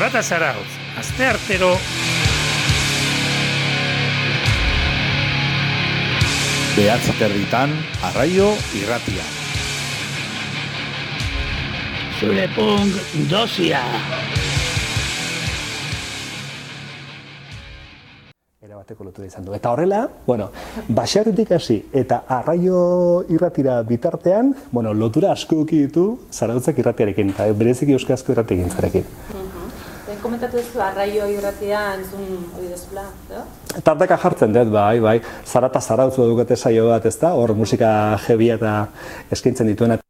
Zarata zarautz, azte artero... Behatzi terditan, arraio irratia. Zure punk dosia. Era bateko lotura izan du. Eta horrela, bueno, basaretik hasi eta arraio irratira bitartean, bueno, lotura asko ditu zarautzak irratiarekin, eta bereziki euskarazko irratiarekin zarekin. Komentatu duzu arraio irratia entzun hori dezula, no? Tarteka jartzen dut, bai, bai. Zarata zarautzu dukete saio bat, ezta? Hor musika jebia eta eskaintzen dituena.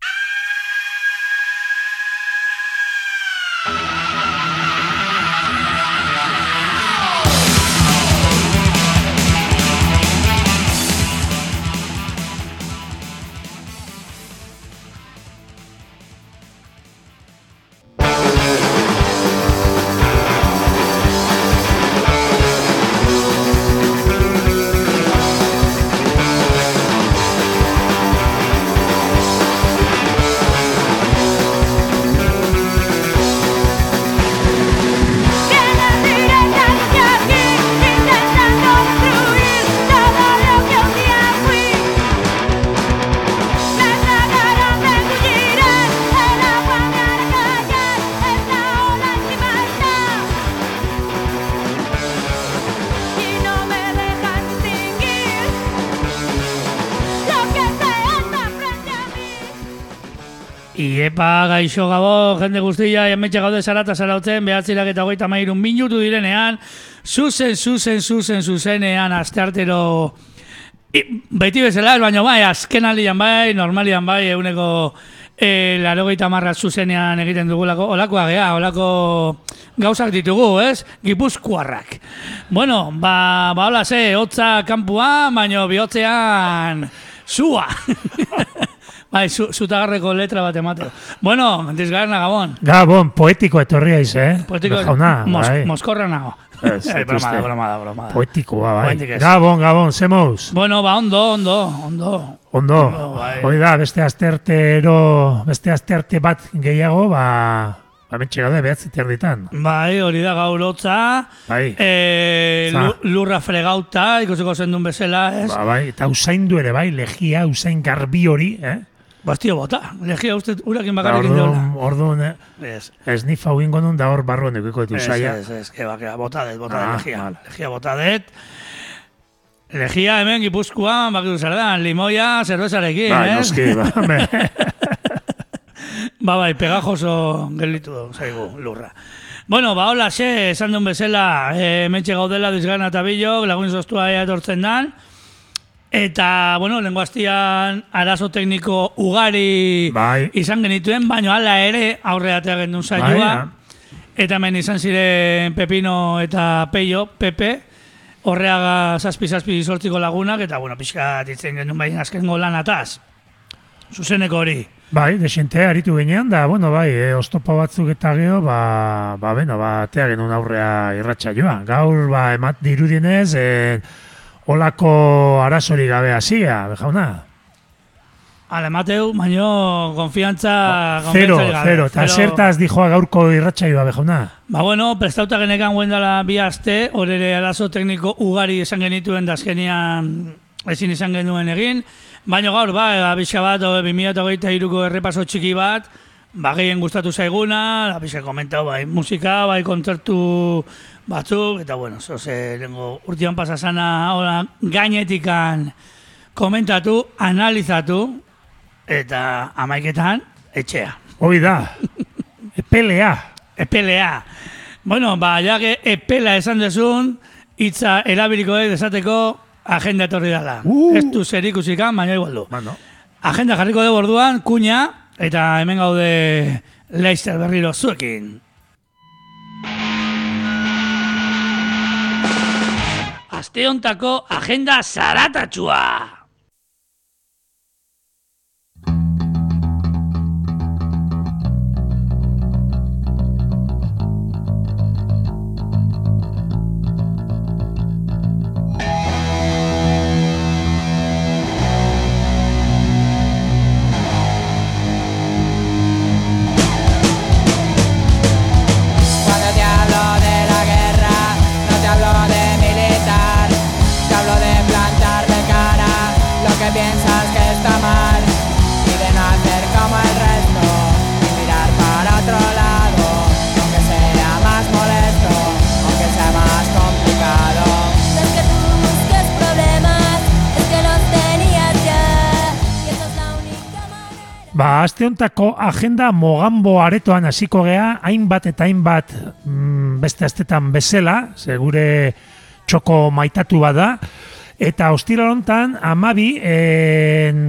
Gaixo gabo, jende guztia, emetxe gaude zarata zarautzen, behatzirak eta hogeita mairun minutu direnean, zuzen, zuzen, zuzen, zuzenean, asteartero, I, beti bezala, ez baino bai, azken alian bai, normalian bai, eguneko e, larogeita marra zuzenean egiten dugulako, olakoa gea, olako gauzak ditugu, ez? Gipuzkoarrak. Bueno, ba, ba hola ze, hotza kanpua, baino bihotzean, zua. bai, zu, zutagarreko letra bat emateo. Bueno, dizgarna gabon. Gabon, poetiko etorri aiz, eh? Poetiko, Jauna, mos, bai. moskorra nago. Ez, Eh, broma da, triste. broma da, broma da. Poetikoa, bai. Gabon, gabon, zemouz. Bueno, ba, ondo, ondo, ondo. Ondo, bai. hoi da, beste astertero, beste asterte bat gehiago, ba, ba mentxe gaude behatzi terditan. Bai, hori da gaur hotza. Bai. E, lurra fregauta, ikusiko zendun bezala, ez? Ba, bai, eta usaindu ere, bai, legia, usain garbi hori, eh? Bastio bota, legia uste urakin Ba, bakarrik Orduan, indola. orduan, eh? Ez, Ez ni fau ingo nun da hor barruan edukiko ditu ez, usaia. ez, ez, que baka, bota det, bota Ah, det, legia. vale. Legia bota det. Legia hemen Gipuzkoan, bakitu zer da, limoia, zerbezarekin, Bai, ez? noski, ba, me- Ba bai, pegajoso gelitu zaigu lurra. Bueno, ba hola xe, esan duen bezala, e, mentxe gaudela dizgana eta bilok, lagun zoztua etortzen dan. Eta, bueno, lengo hastian arazo tekniko ugari Bai. izan genituen, baino hala ere aurreatea gendun saioa. Bai, Eta hemen izan ziren Pepino eta Peio, Pepe, horreaga zazpi-zazpi sortziko lagunak, eta, bueno, pixka ditzen genuen bain azkengo lanataz. Zuzeneko hori. Bai, desente aritu ginean, da, bueno, bai, e, oztopa batzuk eta geho, ba, ba, beno, ba, atea genuen aurrea irratxa joa. Gaur, ba, emat dirudienez, e, olako arazori gabe hasia, jauna. Ala, Mateu, baino, konfiantza... Zero, konfiantzari gabe. zero, eta zertaz dijoa gaurko irratxa joa, jauna. Ba, bueno, prestauta genekan guen dela bi aste, hor ere arazo tekniko ugari esan genituen da azkenian ezin izan genuen egin. Baina gaur, ba, abixa bat, o, 2008ko errepaso txiki bat, ba, gehien gustatu zaiguna, abixa komentau, bai, musika, bai, kontzertu batzuk, eta bueno, zoze, lengo urtian pasasana, hola, gainetikan komentatu, analizatu, eta amaiketan, etxea. Hoi da, epelea. Epelea. Bueno, ba, ja que epela esan dezun, hitza erabiliko ez esateko agenda etorri dela. Uh. Ez du zer ikusikan, baina igual du. Bueno, Agenda jarriko dugu orduan, kuña, eta hemen gaude Leicester berriro zuekin. Aste hontako agenda zaratatxua. Ba, aste hontako agenda mogambo aretoan hasiko gea, hainbat eta hainbat mm, beste astetan bezala, segure txoko maitatu bada, eta ostira hontan amabi, en,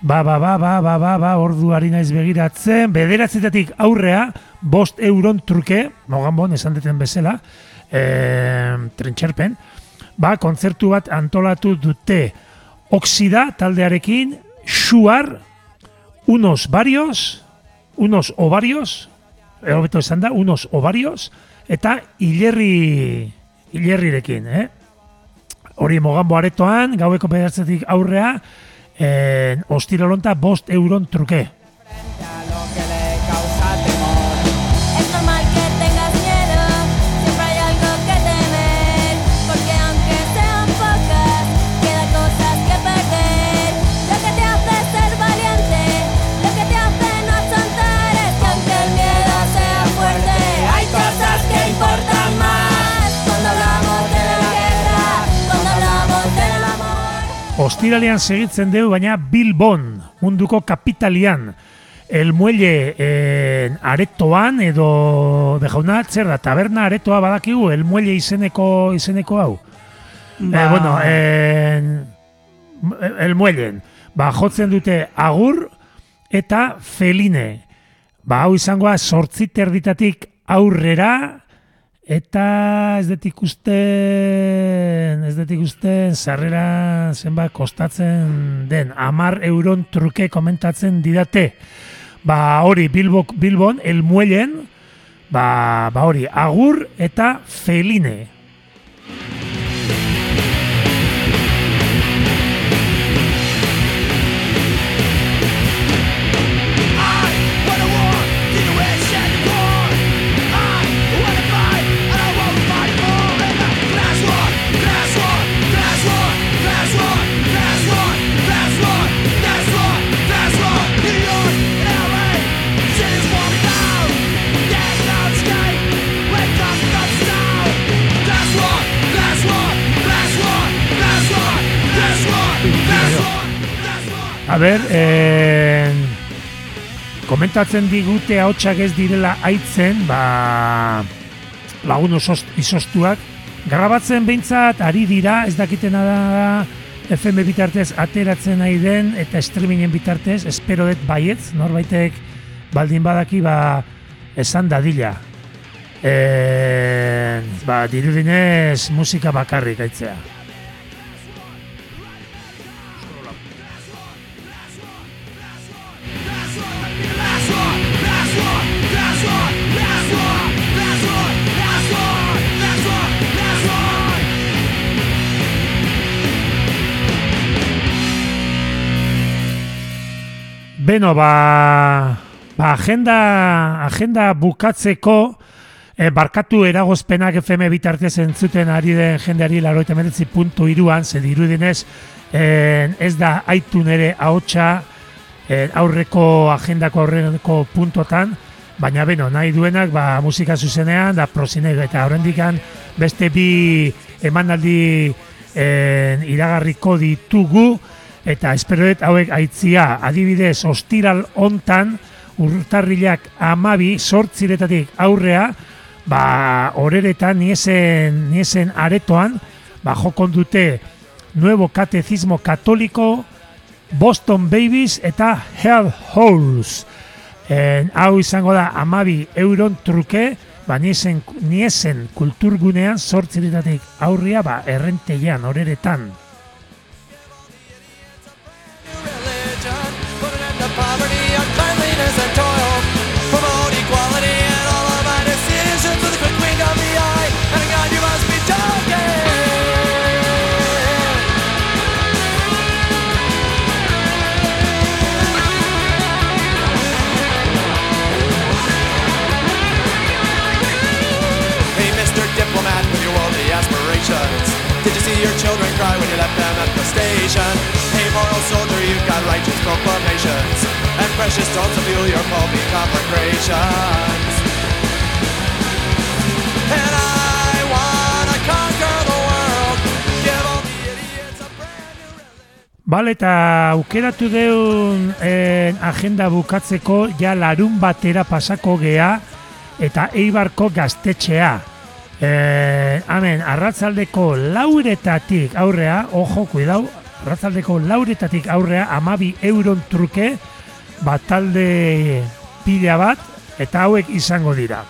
ba, ba, ba, ba, ba, ba, ba, orduari naiz begiratzen, bederatzetatik aurrea, bost euron truke, mogambon esan deten bezala, en, trentxerpen, ba, kontzertu bat antolatu dute, oksida taldearekin, xuar, unos varios, unos ovarios, eh, hobeto esan da, unos ovarios, eta hilerri, hilerrirekin, eh? Hori mogambo aretoan, gaueko pedatzetik aurrea, eh, ostirolonta bost euron truke. Ostiralean segitzen dugu, baina Bilbon, munduko kapitalian, el muelle eh, aretoan edo de jauna zer da taberna aretoa badakigu el muelle izeneko izeneko hau. Ba- Eh, bueno, en, el muellen. Ba, jotzen dute agur eta feline. Ba, hau izangoa sortzi terditatik aurrera eta ez dut ikusten ez dut ikusten sarrera zenbat kostatzen den. Amar euron truke komentatzen didate. Ba hori Bilbo, Bilbon el muellen. Ba, ba hori agur eta feline A ber, eh, komentatzen digute ahotsak ez direla aitzen, ba, lagun osos, izostuak, grabatzen behintzat ari dira, ez dakitena da FM bitartez ateratzen nahi den, eta streamingen bitartez, espero dut baietz, norbaitek baldin badaki, ba, esan dadila. E, ba, dirudinez musika bakarrik aitzea. Beno, ba, ba agenda, agenda bukatzeko e, barkatu eragozpenak FM bitartez entzuten ari den jendeari laroita meretzi puntu iruan, ze dirudinez eh, ez da aitu nere ahotsa eh, aurreko agendako aurreko puntotan, baina beno, nahi duenak ba, musika zuzenean da prosinek eta horrendikan beste bi emanaldi eh, iragarriko ditugu eta espero dut hauek aitzia adibidez ostiral hontan urtarrilak amabi sortziretatik aurrea ba horeretan niesen, niesen aretoan ba jokon dute Nuevo Catecismo Católico Boston Babies eta Hell Holes. En, hau izango da amabi euron truke ba niesen, niesen kulturgunean sortziretatik aurria ba errentean horeretan poverty, uncleanliness and toil. Promote equality and all of my decisions with a quick wink of the eye. And God, you must be joking. Hey, Mr. Diplomat with your aspirations. Did you see your children cry when you moral soldier, you've got righteous proclamations and precious stones to fuel your pulpy conflagrations. And I wanna conquer the world, give all the idiots a brand new religion. Bale, eta aukeratu deun eh, agenda bukatzeko ja larun batera pasako gea eta Eibarko gaztetxea. Eh, amen, arratzaldeko lauretatik aurrea, ojo, kuidau, arratzaldeko lauretatik aurrea amabi euron truke batalde pila bat eta hauek izango dira.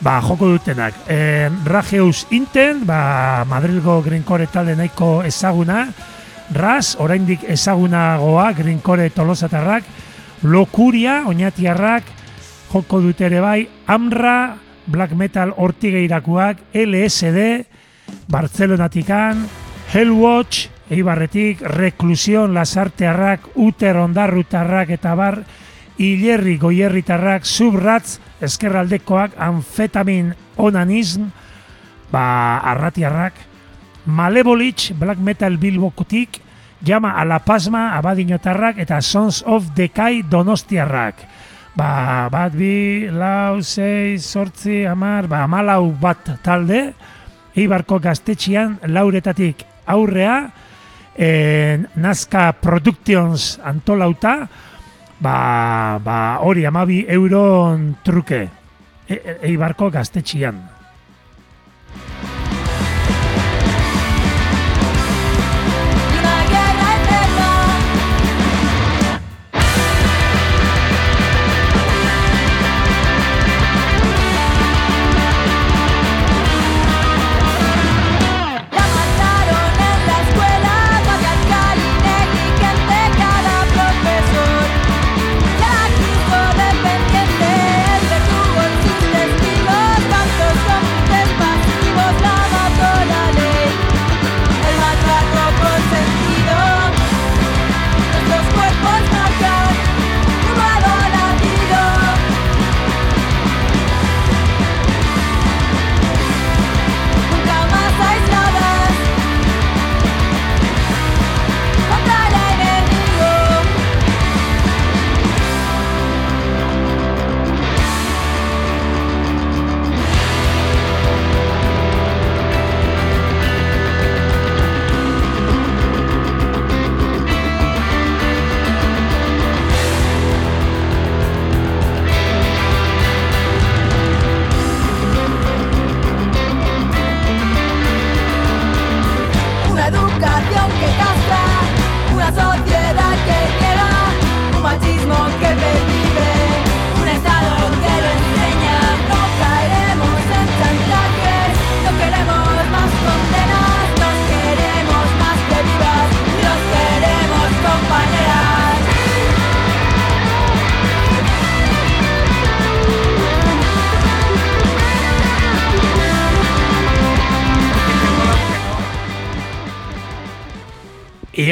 Ba, joko dutenak. E, Rajeus Inten, ba, Madrilgo Grinkore talde nahiko ezaguna, Ras, oraindik ezagunagoa, Grinkore tolosatarrak, Lokuria, oinatiarrak, joko dute ere bai, Amra, Black Metal hortigeirakuak, LSD, Bartzelonatikan, Hellwatch, Eibarretik, Reklusion, Lasartearrak, Uter Ondarrutarrak eta bar, Ilerri Goierritarrak, Subratz, Eskerraldekoak, Amfetamin Onanism, ba, Arratiarrak, Malevolich, Black Metal Bilbokotik, Llama a la Pasma, Abadinotarrak, eta Sons of Decay Donostiarrak. Ba, bat bi, lau, sei, sortzi, amar, ba, amalau bat talde, Eibarko gaztetxian lauretatik aurrea, e, Nazca Productions antolauta, ba, ba hori amabi euron truke, e, e, Eibarko gaztetxian.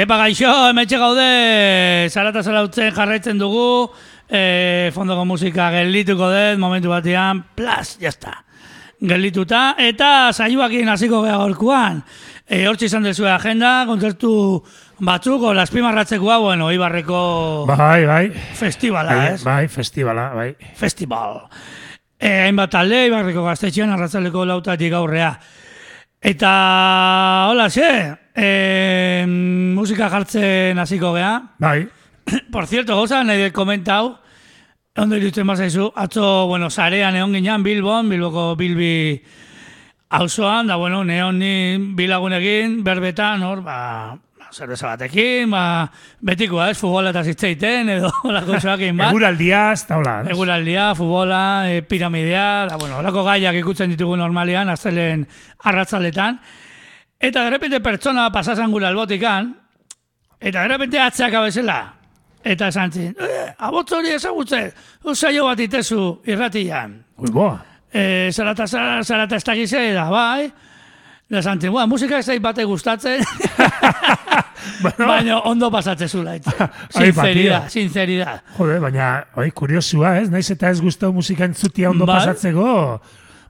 Iepa gaixo, emetxe gaude, zarata zarautzen jarraitzen dugu, e, fondoko musika geldituko dut, momentu batean, plas, jazta. Geldituta, eta saioakin hasiko geha gorkuan. E, hortxe izan dezue agenda, kontzertu batzuk, o laspimarratzekoa, bueno, Ibarreko Bai, bai. festivala, Bai, ez? bai, festivala, bai. festival. E, hainbat talde, Ibarreko gaztetxean, arratzaleko lautatik aurrea. Eta, hola, xe, e, musika jartzen hasiko gea. Bai, Por cierto, goza, nahi dut komentau, ondo irutzen bazaizu, atzo, bueno, zarean egon ginean Bilbon, Bilboko Bilbi auzoan, da, bueno, neon ni bilagunekin, berbetan, hor, ba, zerbeza batekin, ba, betikoa, ez, futbola eta zitzeiten, edo lako zoakin bat. eguraldiaz, eta hola. ez? Eguraldia, futbola, e, piramidea, da, bueno, horako gaiak ikutzen ditugu normalian, aztelen arratzaletan. Eta de repente pertsona pasasan gure albotikan, eta de repente atzeak abezela. Eta esan zin, eh, abotz hori ezagutzen, saio bat itezu irratian. Ui, boa. E, zarata, zarata, zarata ez da, bai. Da esan zin, "Buah, musika ez zait bate gustatzen, baina ondo pasatzen zula. Ai, Sinceridad, patio. sinceridad. Jode, baina, oi, kuriosua, ez? Naiz eta ez guztau musika entzutia ondo Bai. pasatzeko,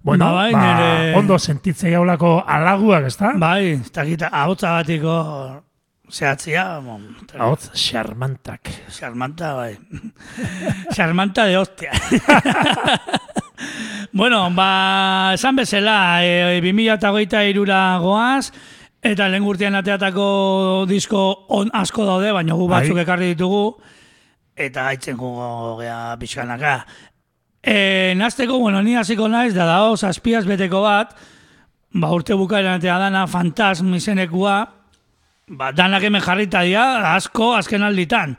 bueno, Ba, bai, ba, nire- ondo sentitzei haulako alaguak, ezta? Bai, ez dakit, ahotsa batiko zehatzia, bon, Ahotz, xarmantak. Xarmanta, bai. Xarmanta de hostia. Bueno, ba, esan bezala, e, 2008 irura goaz, eta lehen gurtian ateatako disko on asko daude, baina gu batzuk Bai. ekarri ditugu, eta haitzen gugo gea pixkanaka. E, nazteko, bueno, ni hasiko naiz, da dao, zazpiaz beteko bat, ba, urte bukaeran atea dana, fantasm izenekua, ba, danak hemen jarrita dira, asko, azken alditan.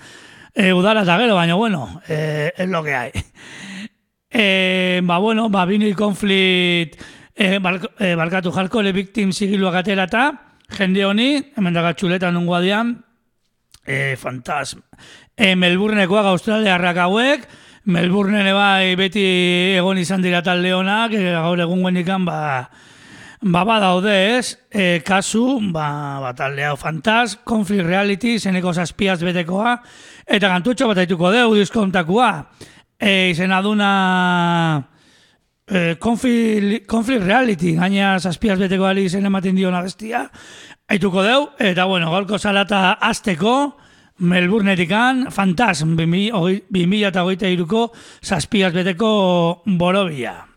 E, udara eta gero, baina bueno, e, es lo que hay. E, ba, bueno, ba, vinyl conflict e, bark, e, barkatu jarko le victim sigiluak aterata, jende honi, hemen daga txuleta nungoa dian, e, fantasm. E, Melbournekoak australiarrak hauek, Melbourne bai beti egon izan dira talde honak, e, gaur egun guenikan, ba, Ba, ba daude ez, e, kasu, ba, ba talde hau fantaz, conflict reality, zeneko zazpiaz betekoa, eta gantutxo bat aituko deu diskontakua. E, izena duna e, conflict, conflict reality, gaina zazpiaz betekoa izen ematen diona bestia, aituko deu, eta bueno, gaurko salata azteko, Melbournetikan, fantaz, 2008 iruko zazpiaz beteko borobia.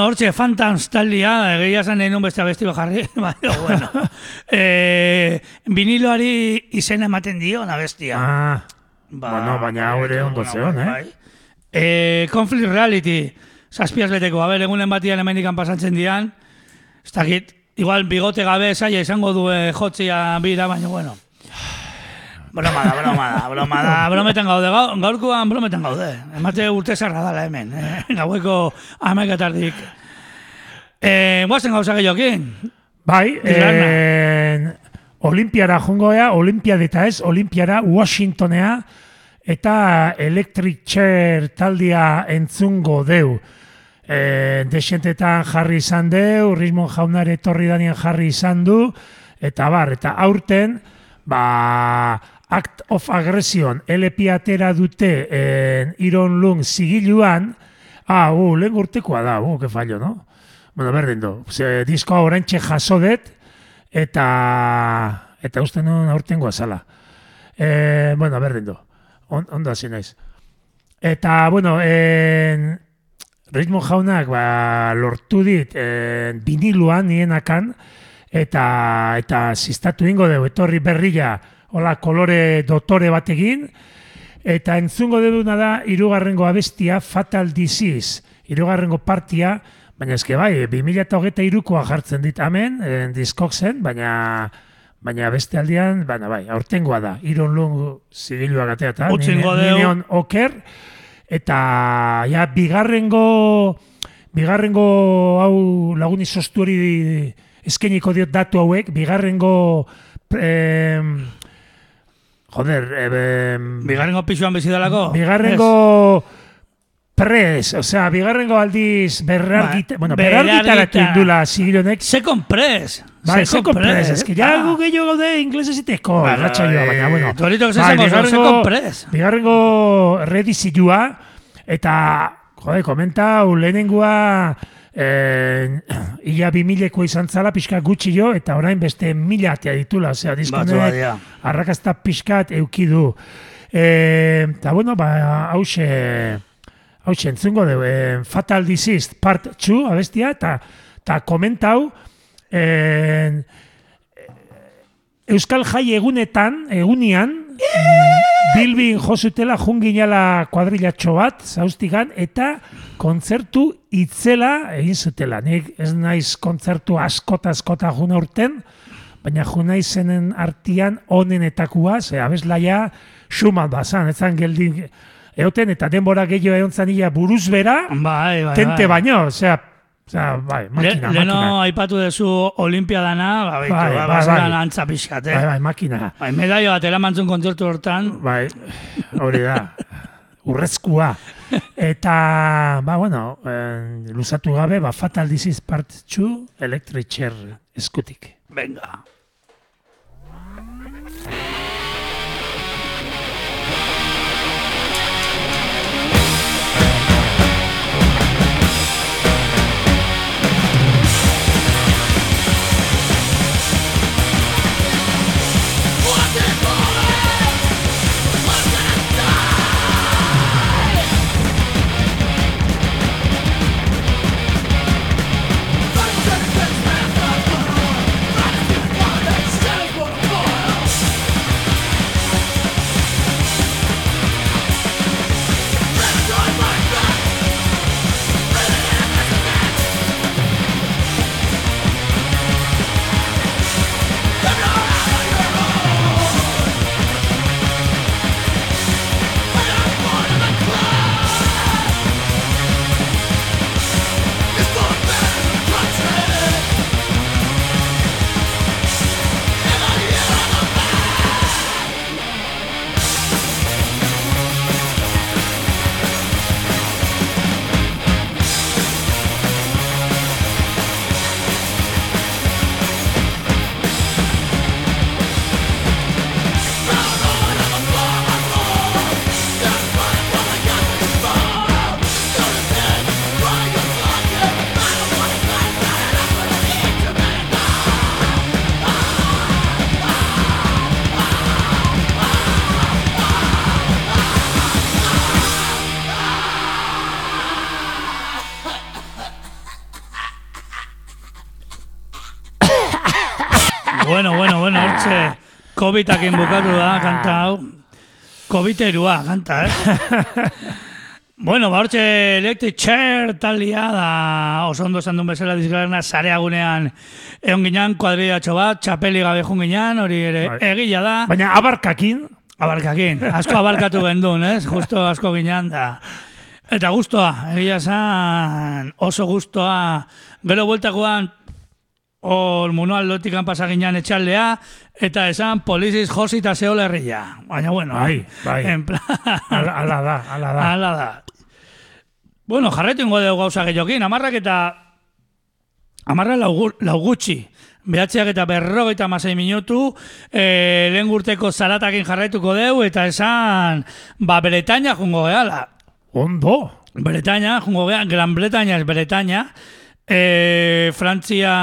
Bueno, hortxe, Phantoms taldia, egia zen nahi beste abesti jarri, baina, bueno. eh, viniloari izena ematen dio, na bestia. Ah, bueno, baina hau ere ondo zeon, eh? Bai. Eh, conflict reality, zazpiaz beteko, a ber, egunen batian hemendikan pasatzen dian, ez dakit, igual bigote gabe zaila izango du eh, jotzia bira, baina, bueno. Broma da, broma da, broma da, brometan gaude, Gau- gaurkoan brometan gaude. Emate urte zarra dala hemen, eh? gaueko amaikatardik. Eh, guazen gauza gehiokin. Bai, en, Olimpiara jongoea, Olimpiadeta ez, Olimpiara Washingtonea, eta Electric Chair taldia entzungo deu. E, desentetan jarri izan deu, Rismon jaunare etorri danien jarri izan du, eta bar, eta aurten, ba, Act of Aggression, LP atera dute en, Iron Lung zigiluan, ah, uh, lehen urtekoa da, uh, que fallo, no? Bueno, berdin du, ze diskoa orantxe jaso dut, eta, eta uste nun aurtengoa zala. E, bueno, berdin du, On, ondo hasi naiz. Eta, bueno, en, Ritmo jaunak ba, lortu dit en, viniluan nienakan, eta, eta zistatu ingo dugu, etorri berria, hola kolore dotore batekin, eta entzungo duguna da, irugarrengo abestia, Fatal Disease, irugarrengo partia, baina eske bai, 2008 irukoa jartzen dit hemen, en, diskok zen, baina baina beste aldian, baina bai, aurtengoa da, Iron Lung Utzingo nine- deu. Nineon Oker, eta ja, bigarrengo, bigarrengo hau laguni sosturi eskeniko diot datu hauek, bigarrengo... Eh, joder, eh, Bigarrengo pisuan bizidalako? bigarrengo pres, osea, bigarrengo aldiz berrargita, Ba, bueno, berrargita- berrargitaratu indula zigironek, Second press. Bai, second press, es que ja Ah. gu gehiago gaude inglés eziteko, Bai, irratsaioa, baina, bai, bueno. Torito, bai, esango zu, second press. Bigarrengo redizioa, eta, jode, komentau, lehenengoa, eh, ia bimileko izan zala, pixka gutxi jo, eta orain beste mila atea ditula, diskonek, badia. arrakazta pixkat eukidu. Eh, eta, bueno, ba, hause, hause, entzungo dugu, eh, Fatal Disease Part 2, abestia, eta, eta komentau, eh, Euskal Jai egunetan, egunian, Bilbin josutela junginala kuadrilatxo bat, zauztigan, eta kontzertu itzela egin zutela. Nik ez naiz kontzertu askota askota juna urten, baina juna izenen artian onenetakua, ze abeslaia suman bazan, etzan geldin eoten, eta denbora gehiago egon zanila buruz bera, Bai, bai, tente bai. baino, osea, osea, bai, Le, makina, leno makina. aipatu dezu olimpiadana, ba, baitu, Bai, ba, bai, bazelan bai. antza pixkat, eh? Bai, bai, makina. Bai, medaio bat eramantzun kontzertu hortan, Bai, hori da. Urrezkua. Eta, ba, bueno, eh, luzatu gabe, ba, Fatal Disease Part 2, Electric Chair eskutik. venga. COVID-akin bukatu da, kanta hau. COVID-erua, kanta, eh? bueno, ba, hortxe Electric Chair talia da, oso ondo esan duen bezala dizgarna, zareagunean egon ginen, kuadriatxo bat, txapeli gabe jun ginen, hori ere Bai. egila da. Baina abarkakin, Abarkakin, asko abarkatu gendun, ez? Justo asko ginen da. Eta gustoa, egia esan oso gustoa. Gero bueltakoan, hor munual lotikan pasaginan etxaldea, eta esan poliziz josi eta herria. Baina, bueno, Bai, bai. en plan, ala, ala da, ala da. ala da. Bueno, jarretu ingo dugu gauza gehiokin, amarrak eta amarra lau, lau gutxi. Behatziak eta berrogeita masei minutu, e, lehen gurteko zaratakin jarraituko deu, eta esan, ba, Bretaña jungo gehala. Ondo. Bretaña, jungo gea, Gran Bretaña ez Bretaña, e, Frantzia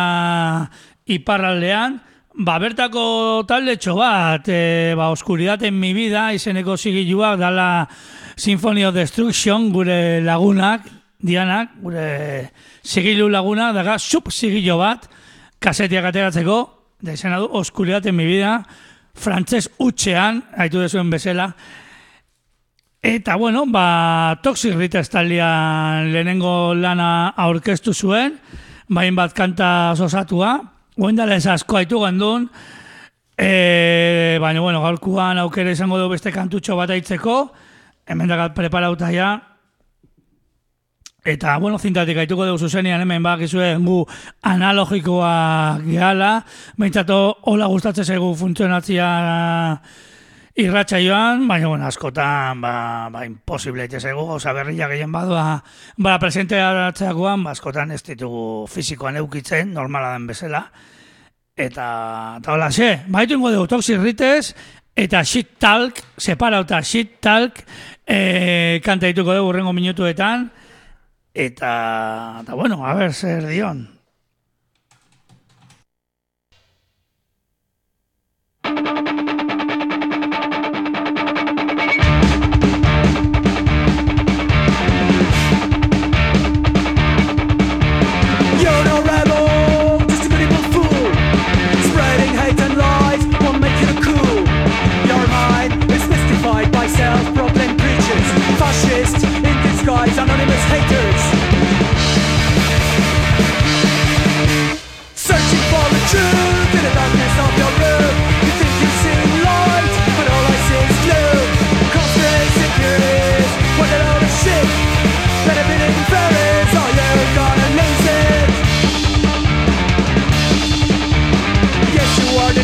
iparraldean, ba, bertako talde bat, e, ba, Oscuridad en mi vida, izeneko zigiluak, dala Symphony of Destruction, gure lagunak, dianak, gure zigilu lagunak, daga, sub zigilu bat, kasetiak ateratzeko, da izena du, Oscuridad en mi vida, frantzes utxean, haitu dezuen bezala, Eta, bueno, ba, Toxic Rita estalian lehenengo lana aurkeztu zuen, bain bat kanta osatua, guendala ez asko haitu gandun, e, baina, bueno, gaurkuan aukera izango du beste kantutxo bat aitzeko, hemen dakat preparauta ja, Eta, bueno, zintatik gaituko dugu zuzenean hemen bakizue gu analogikoa gehala, baintzato hola gustatzen zaigu funtzionatzia irratxa joan, baina, bueno, askotan, ba, ba imposible ite zaigu, gauza berria gehien badua, ba, presenteatzeakoan, ba, askotan ez ditugu fizikoan eukitzen, normala den bezala, eta, eta hola, xe, baitu ingo dugu Toxic eta Shit Talk, separauta Shit Talk, e, kanta dituko dugu urrengo minutuetan, eta, eta bueno, a ver, zer dion.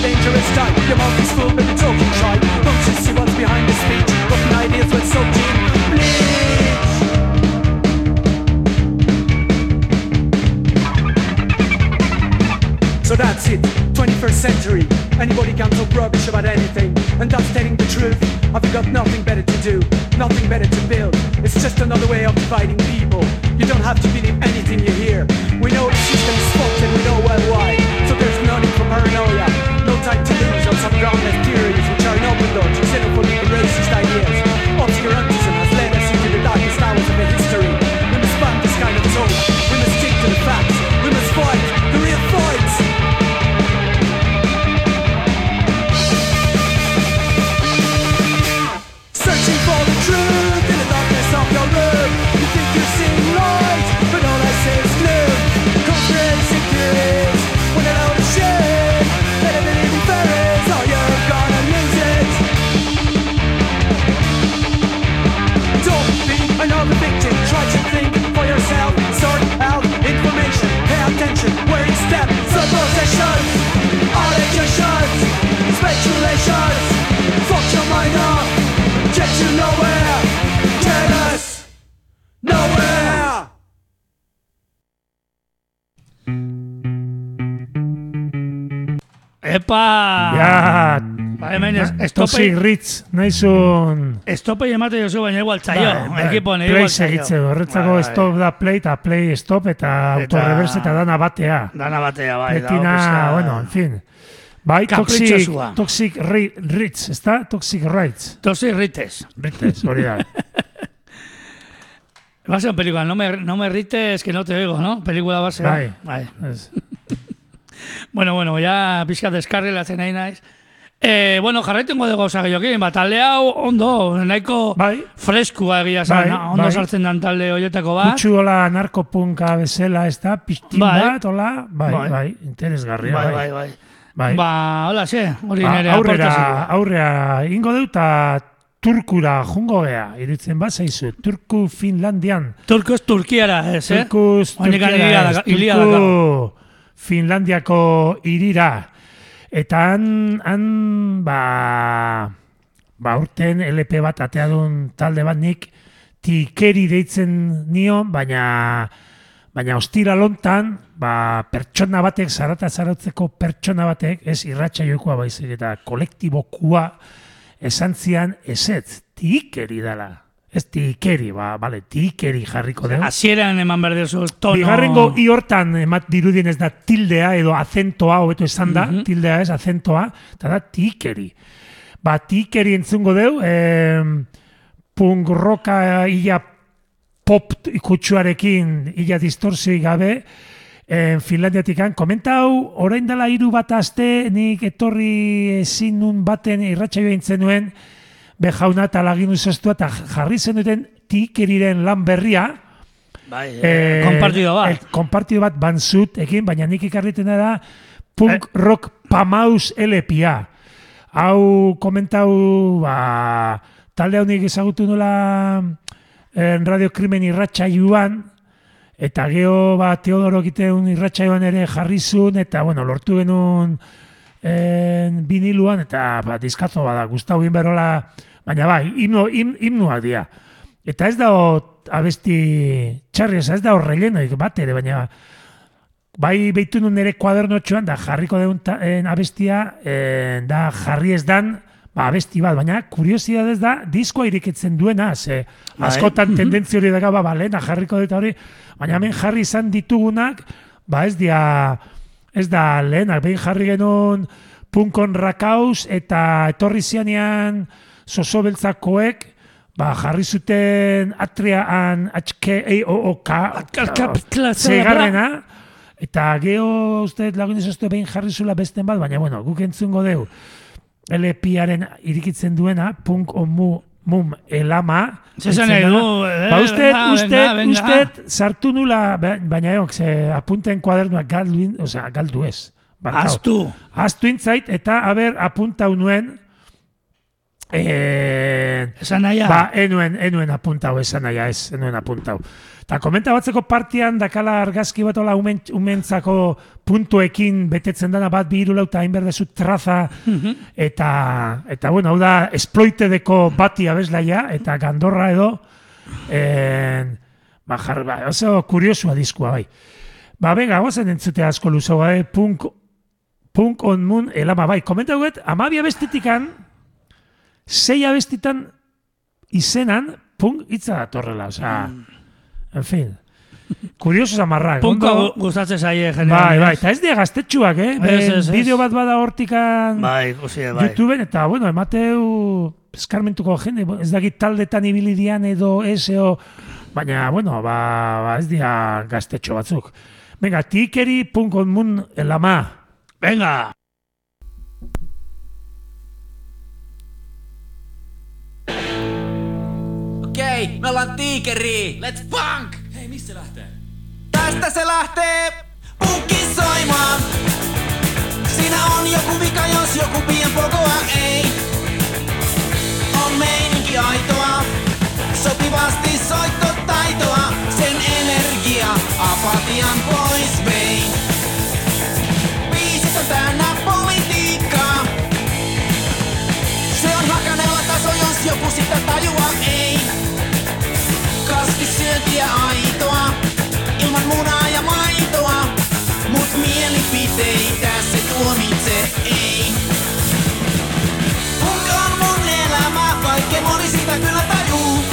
Dangerous type. Your mouth is full, but you're talking tripe. Don't you see what's behind the speech? Rotten ideas with soaked So it, 21st century. Anybody can talk rubbish about anything, and that's telling the truth. I've got nothing better to do, nothing better to build? It's just another way of dividing people. You don't have to believe anything you hear. We know the system is fucked and we know well why. Pay where you step. Suppositions, allegations, speculations. Fuck your mind up. Get you nowhere. Get us nowhere. Epa! Ja, Ba, hemen ez, Toxic estopei, Ritz, naizun... estopei emate jozu, baina igual Bai, ekipo bai, igual play tzaio. segitzeu, horretzako Bai, bai. stop da play eta play stop eta autoreverse eta dana batea. Dana batea, bai. Betina, pixka- bueno, en fin. Bai, toxic, toxic ri- Ritz, ezta? Toxic Rights. Toxic Rites. Ritz, hori da. Va a ser una película, no me, no me rites que no te oigo, ¿no? Película va a ser. Bai. Bai. Ez. Bueno, bueno, ya pixka deskarrilatzen nahi naiz. Eh, bueno, jarraitengo dugu gauza gehiokin, ba, talde hau ondo, nahiko Bai. freskua egia zan, Bai, ondo bai. sartzen dan talde horietako bat. Kutsu hola narkopunka bezala, ez da? Piztin Bai. bat, hola? Bai, Bai. bai, interesgarria, bai, bai. bai, bai. Bai. Ba, hola, xe, hori Ba, nire aurrera, aportazioa. aurrera, ingo dut eta Turkura jungo gea, iritzen bat zaizu, Turku Finlandian. Turko ez Turkiara, ez, eh? Turkuz, Turkiara Turku Finlandiako irira. Eta han, han ba, ba urten LP bat ateadun talde bat nik tikeri deitzen nion, baina baina ostira lontan, ba, pertsona batek, zarata zarautzeko pertsona batek, ez irratxa jokoa baizik eta kolektibokua esan zian ezetz, tikeri dala. Ez tikeri, ba, bale, tikeri jarriko dugu. Hasieran eman behar duzu tono... Bigarrengo i hortan emat dirudien ez da tildea edo azentoa, hobeto esan da, Mhm. tildea ez, azentoa, eta da tikeri. Ba, tikeri entzungo deu, eh, punk roka illa pop ikutsuarekin illa distorsioi gabe, eh, Finlandiatikan, komentau, orain dela hiru bat aste, nik etorri ezin nun baten irratsaio eintzen nuen, bejauna eta lagin uzostua, eta jarri zen duten tikeriren lan berria, Bai, Eh, eh, konpartido bat. eh, konpartido bat banzut, ekin, baina nik ikarriten da punk Eh. rock pamaus LPA. Hau komentau, ba, talde hau nik ezagutu nola en Radio Krimen irratxa joan, Eta geho, ba, Teodoro egiteun irratxaioan ere jarri zuen, eta, bueno, lortu genuen en, biniluan, eta, ba, diskazo bada, Gustavo Inberola, baina bai, himno, him, himnuak dira. Eta ez da abesti txarri, ez da rellenoik bat ere, baina bai behitu nun nire kuadernotxoan, da jarriko deun ta, en, abestia, en, da jarri ez dan, ba, abesti bat, baina kuriosidadez da, diskoa irikitzen duena, ze askotan tendentzio hori daga, ba, ba, lehena jarriko dut hori, baina hemen jarri izan ditugunak, ba, ez dia, ez da lehenak, behin jarri genuen punkon rakaus, eta etorri zianean sosobeltzakoek, ba, jarri zuten atriaan HK-E-O-O-K, zeigarrena, eta geho uste lagun izaztu behin jarri zula besten bat, baina bueno, guk entzungo deu, LP-aren irikitzen duena, punk omu mum elama. Zesan deitzen edu, dena. eh, Ba, venga, venga. usted, sartu nula, ba- baina eok, ze apunten kuadernuak galdu, in- osea, galdu ez. Barkau. Aztu. Aztu intzait, eta, haber, apuntau nuen, eh, Esan naia. Ba, enuen, enuen apuntau esan naia ez, enuen apuntau. Ta komenta batzeko partian dakala argazki bat ola umen, umentzako puntuekin betetzen dana bat bi hiru lau eta hain berdezu traza. Eta, eta bueno, hau da esploitedeko bati abeslaia eta gandorra edo en, ba, jar, ba, oso kuriosua diskua bai. Ba, venga, gozen entzute asko luzo, bai, punk, punk on moon elama, bai, komenta guet, amabia bestitikan, sei abestitan izenan punk hitza datorrela, osea, en fin. Kurioso zamarrak. Punko ondo- gustatzen zaie Bai, bai, eta ez dira gaztetxuak, eh? Ez, ez, ez. Bideo bat bada hortikan Bai, ikusi, bai. YouTubeen, eta, bueno, emateu eskarmentuko jende, ez dakit taldetan ibili dian edo eseo, baina, bueno, ba, ba ez dira gaztetxo batzuk. Venga, tikeri punkon mun elama. Venga. Okei, me ollaan tiikeri. Let's funk! Hei, missä lähtee? Tästä se lähtee punkki soimaan. Siinä on joku vika, jos joku pien polkoa ei. On meininki aitoa, sopivasti soittotaitoa. Sen energia apatian pois vei. Biisit on täynnä politiikkaa. Se on hakanella taso, jos joku sitä tajua ei. Kasvissyöntiä aitoa, ilman munaa ja maitoa. Mut mielipiteitä se tuomitse ei. Punk on mun elämä, vaikka moni sitä kyllä tajuu.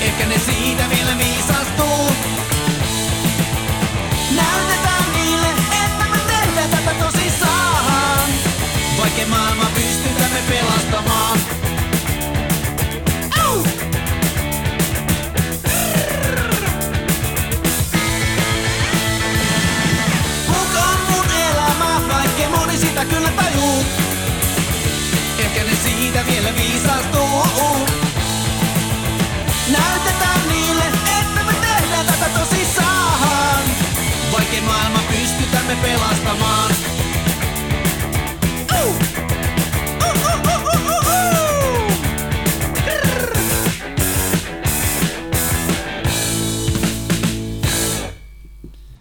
Ehkä ne siitä vielä viisastuu. Näytetään niille, että me tehdään tätä tosissaan. Vaikka maailma Näytetään niille, että me tehdään tätä tosissaan. Maailma pelastamaan. Uh, uh, uh.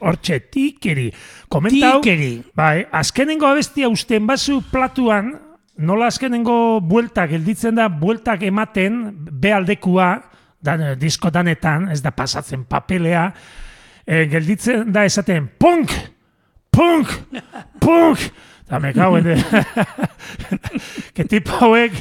Hortxe, tikeri. Komenta hau, Tikeri. bai, azkenengo abestia usten bazu platuan, nola azkenengo bueltak, gelditzen da bueltak ematen, bealdekua, dan, disko danetan, ez da pasatzen papelea, e, gelditzen da esaten, punk, punk, punk, eta me cauen, que tipo hauek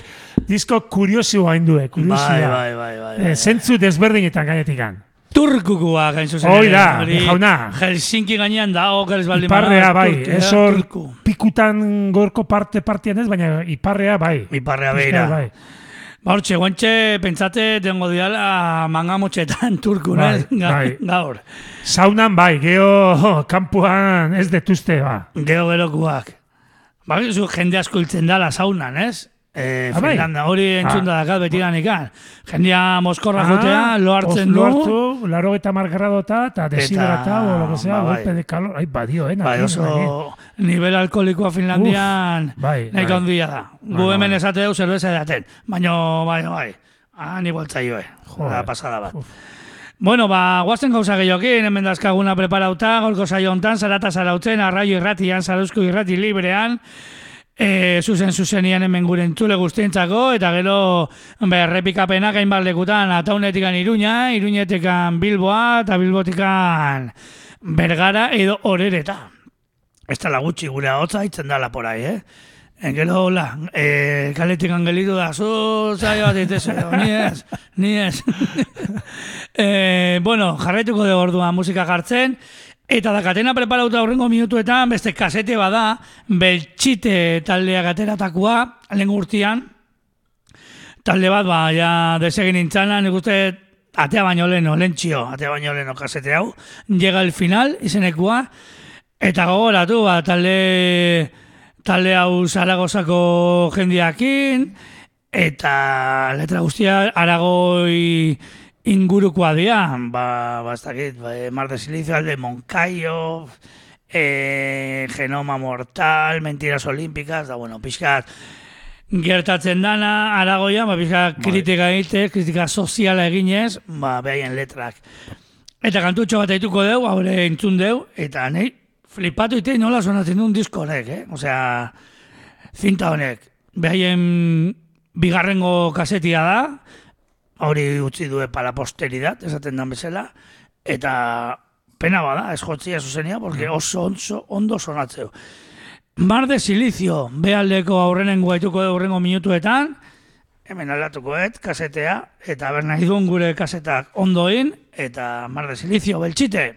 disko kuriosioa indue, kuriosioa. Bai, bai, bai, bai, bai. Eh, zentzu desberdinetan gainetikan. Turkukua gain zuzen. Hoi da, hori jauna. Helsinki gainean da, oker ez baldin Iparrea bai, ez hor pikutan gorko parte partian ez, baina iparrea bai. Iparrea beira. Bai. Ba, hortxe, guantxe, pentsate, tengo diala mangamotxetan turku, Bai? Ga- bai. Gaur. Saunan bai, geho kanpuan ez detuzte ba. Gero gerokuak. Ba, zu jende asko hiltzen dala saunan, ez? E, Ah, bai? Finlanda, hori entzun da dakat beti ganikan. Jendea moskorra Ah, jotea, lo hartzen os- du. Lo hartu, laro eta margradota, eta desiderata, o lo que sea, ba, bai. golpe de calor. Ai, badio, eh, Bai, nakin, oso nivel alkoholikoa Finlandian Uf, bai, nahiko bai. handia da. Gu Bai, hemen bai. esate dugu zerbeza edaten. Baina, bai, bai. Ah, ni boltzaioe. Joder. Da pasada bat. Uf. Bueno, ba, guazen gauza gehiokin, hemen dazkaguna preparauta, golko saio hontan, zarata zarautzen, arraio irratian, zarauzko irrati librean, e, zuzen zuzenian hemen gure entzule guztientzako, eta gero, be, errepikapenak hainbat lekutan, ataunetikan iruña, iruñetikan bilboa, eta bilbotikan bergara edo orereta. Ez da gutxi gure hotza hitzen dala porai, eh? En gero, hola, eh, kaletik angelitu da, zu, zaio bat itezu, ni ez, ni ez. eh, bueno, jarraituko de ordua musika jartzen, eta dakatena preparauta aurrengo minutuetan, beste kasete bada, beltxite taldeak ateratakoa, lehen urtian, talde bat, ba, ja, desegin nintzana, nik uste, atea baino leno, lentxio, atea baino leno kasete hau, llega el final, izenekua, eta gogoratu, ba, talde, talde hau Zaragozako jendiakin, eta letra guztia aragoi ingurukoa dira, ba, ba, ez dakit, ba, Mar de Silicio, alde Moncayo, e, Genoma Mortal, Mentiras Olímpicas, da, bueno, pixkat, gertatzen dana, aragoia, ba, pixkat kritika egite, kritika soziala eginez, ba, behaien letrak. Eta kantutxo bat aituko deu, haure entzun deu, eta nahi, flipatu ite nola sonatzen duen disko honek, eh? Osea, zinta honek, behaien bigarrengo kasetia da, hori utzi due para posteridad, esaten dan bezala, eta pena bada, ez jotzia zuzenia, porque oso oso ondo sonatzeu. Mar de Silicio, behaldeko aurrenengo aituko aurrengo minutuetan, hemen aldatukoet, kasetea, eta ber nahi duen gure kasetak ondoin, eta Mar de Silicio, beltxite!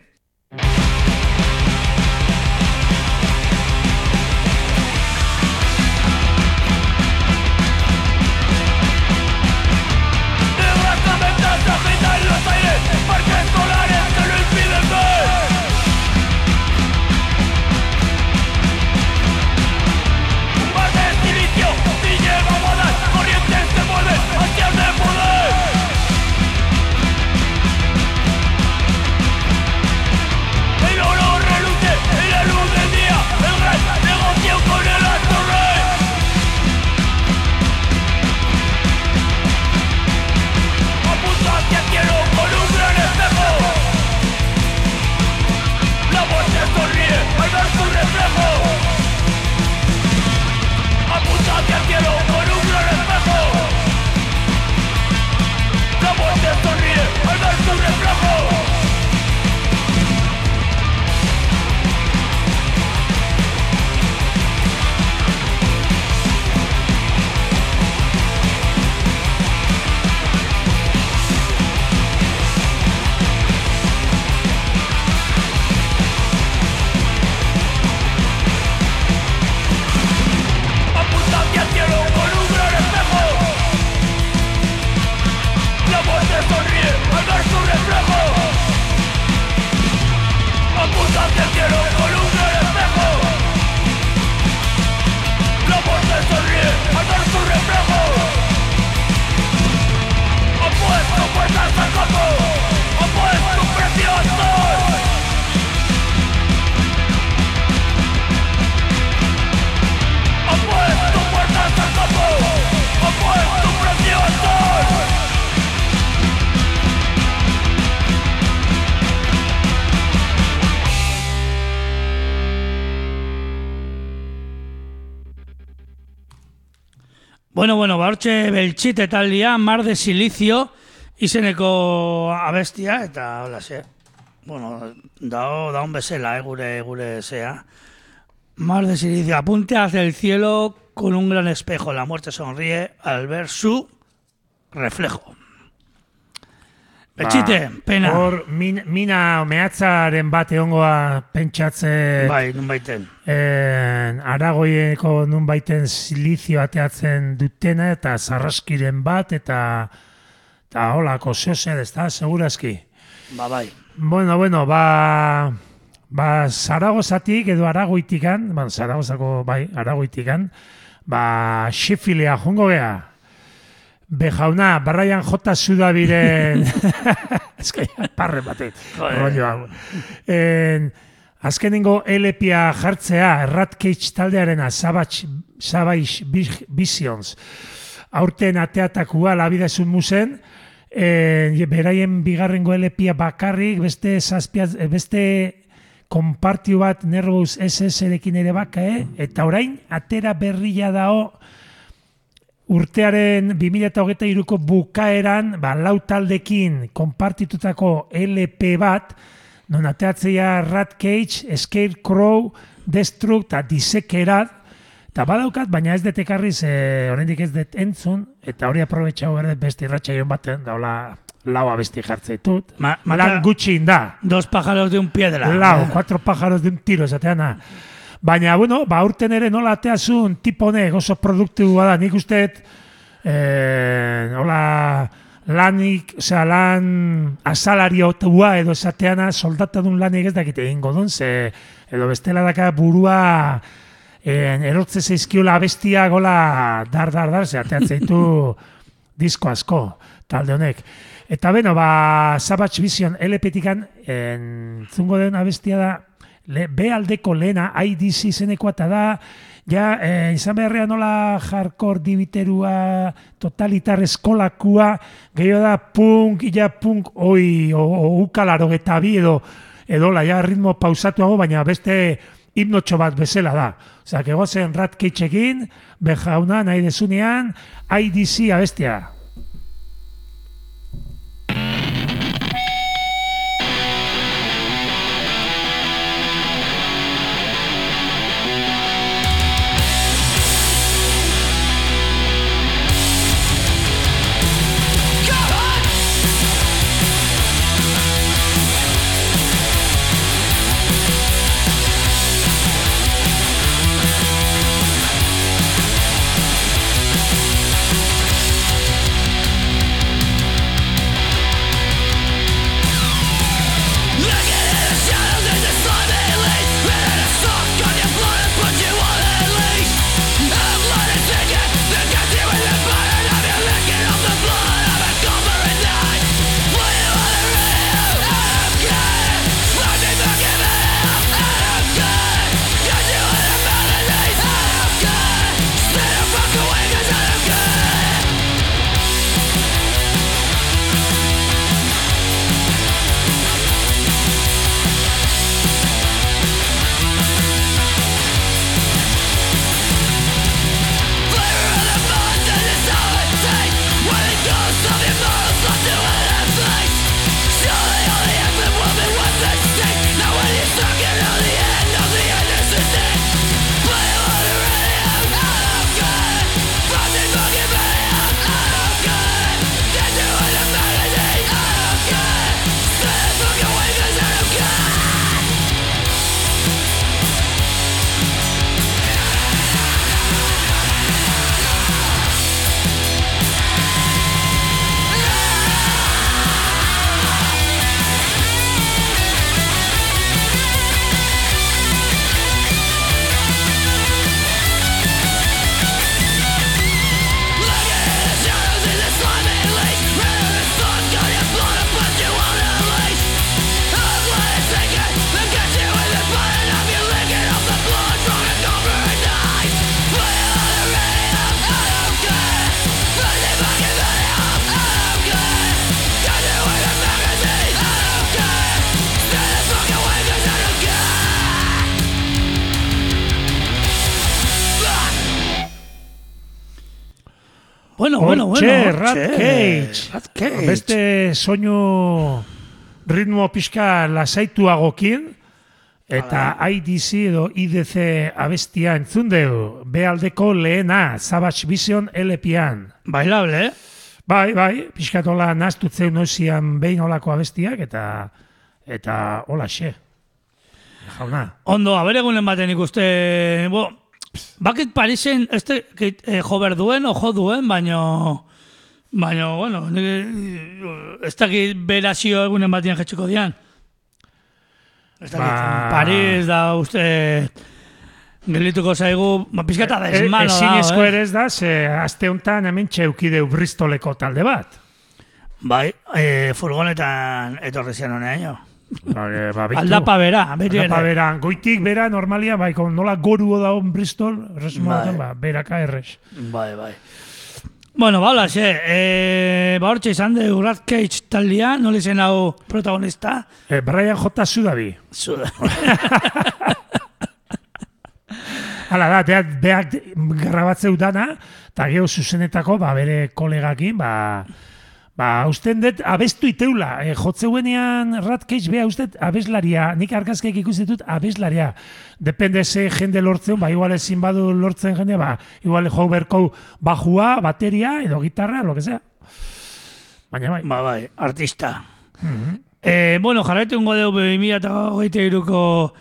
Hortxe beltxite taldia, mar de silicio, izeneko abestia, eta hola ze. Bueno, dao, daun bezala, eh, gure, gure zea. Mar de silicio, apunte hacia el cielo con un gran espejo. La muerte sonríe al ver su reflejo. Beltxite, pena. Hor, min, mina mehatzaren bat egongoa pentsatzen Bai, nun baiten. en, aragoieko nun baiten silizio ateatzen dutena eta zarraskiren bat eta eta holako zeozer, ez da, segurazki. Ba, bai. Bueno, bueno, ba, ba Zaragozatik edo Aragoitikan, ba, Zaragozako, bai, Aragoitikan, ba, Sheffieldea jongo gea. Bejauna, barraian jota zudabiren... Ez que, parre batet, rollo hau. En, azkenengo elepia jartzea, Rat Cage taldearena, Savage, Savage Visions, aurten ateatakua labidezun musen, e, beraien bigarrengo LPa bakarrik, beste zazpiaz, e, beste konpartio bat Nervous SS-erekin ere baka, eh? eta orain, atera berria dao, urtearen 2023ko bukaeran, ba, lau taldekin konpartitutako LP bat, non ateatzea Rat Cage, Scarecrow, Destruct eta Dissekerat, eta badaukat, baina ez detekarriz, e, oraindik ez det entzun, eta hori aprobetxau gara beste irratxaion baten, daula lau abesti jartzeitut. Ma- mata- Lan gutxi da. Dos pájaros de un piedra. Lau, cuatro pájaros de un tiro, esatean da. Baina, bueno, ba, urten ere nola ateazun tipo honek oso produktibua da. Nik usteet, eh, nola lanik, osea, lan asalariotua edo esateana soldatadun lanik ez dakite egingo duen, ze edo bestela daka burua en, erotze zeizkiola abestia gola dar, dar, dar, ze ateatzeitu disko asko, talde honek. Eta beno, ba, Savage Vision LP-tikan entzungo den abestia da le, B aldeko lehena, IDC izenekoa eta da, ja, eh, izan beharrean nola hardcore dibiterua, totalitar eskolakua, gehiago da punk, ja punk, oi, o, o ukalaro eta bi edo, edo la, ja ritmo pausatuago, baina beste hipnotxo bat bezala da. Osea, que gozen rat keitxekin, bejauna nahi dezunean, IDC abestia. Cage. Rat Cage. Beste soinu ritmo pixka lasaituagokin, eta IDC edo IDC abestia entzun dugu, bealdeko lehena, Savage Vision LP-an. Bailable, eh? Bai, bai, pixkatola naztutzeu noizian behin olako abestiak, eta eta hola xe. Jauna. Ondo, aberegunen baten ikuste, bo, bakit Parisen, este, que, eh, jo berduen, ojo duen, baino, baino, bueno, nik- ez dakit berazio egunen batean jetxiko dian. Ez dakit, Ba- Paris da uste gelituko zaigu, ba, pizkata desmano da, Ezinezko eh? ere ez da, ze aste honetan hemen txeukideu Bristoleko talde bat. Bai, eh, furgonetan etorri zen honean, jo. Ba, e, ba. Aldapa bera, beti Aldapa ere. bera, goitik bera normalia, bai, nola goruo da on Bristol, resmo Bai. ba, beraka errex. Bai, bai. Bueno, ba, hola, xe, e, ba, hortxe izan de Rat Cage taldia, nola izen hau protagonista? E, Brian J. Sudabi. Hala da, beak, beak grabatzeu dana, eta geho zuzenetako, ba, bere kolegakin, ba, ba, usten dut, abestu iteula, e, jotzeuenean Rat Cage, bea, usted, abeslaria, nik argazkeik ikusten dut, abeslaria, depende ze jende lortzen, ba, igual ezin badu lortzen jende, ba, igual jo berko bajua, bateria, edo gitarra, lo que sea. Baina bai, Ba, bai, artista. Eh, bueno, jarraitu ingo dugu 2023ko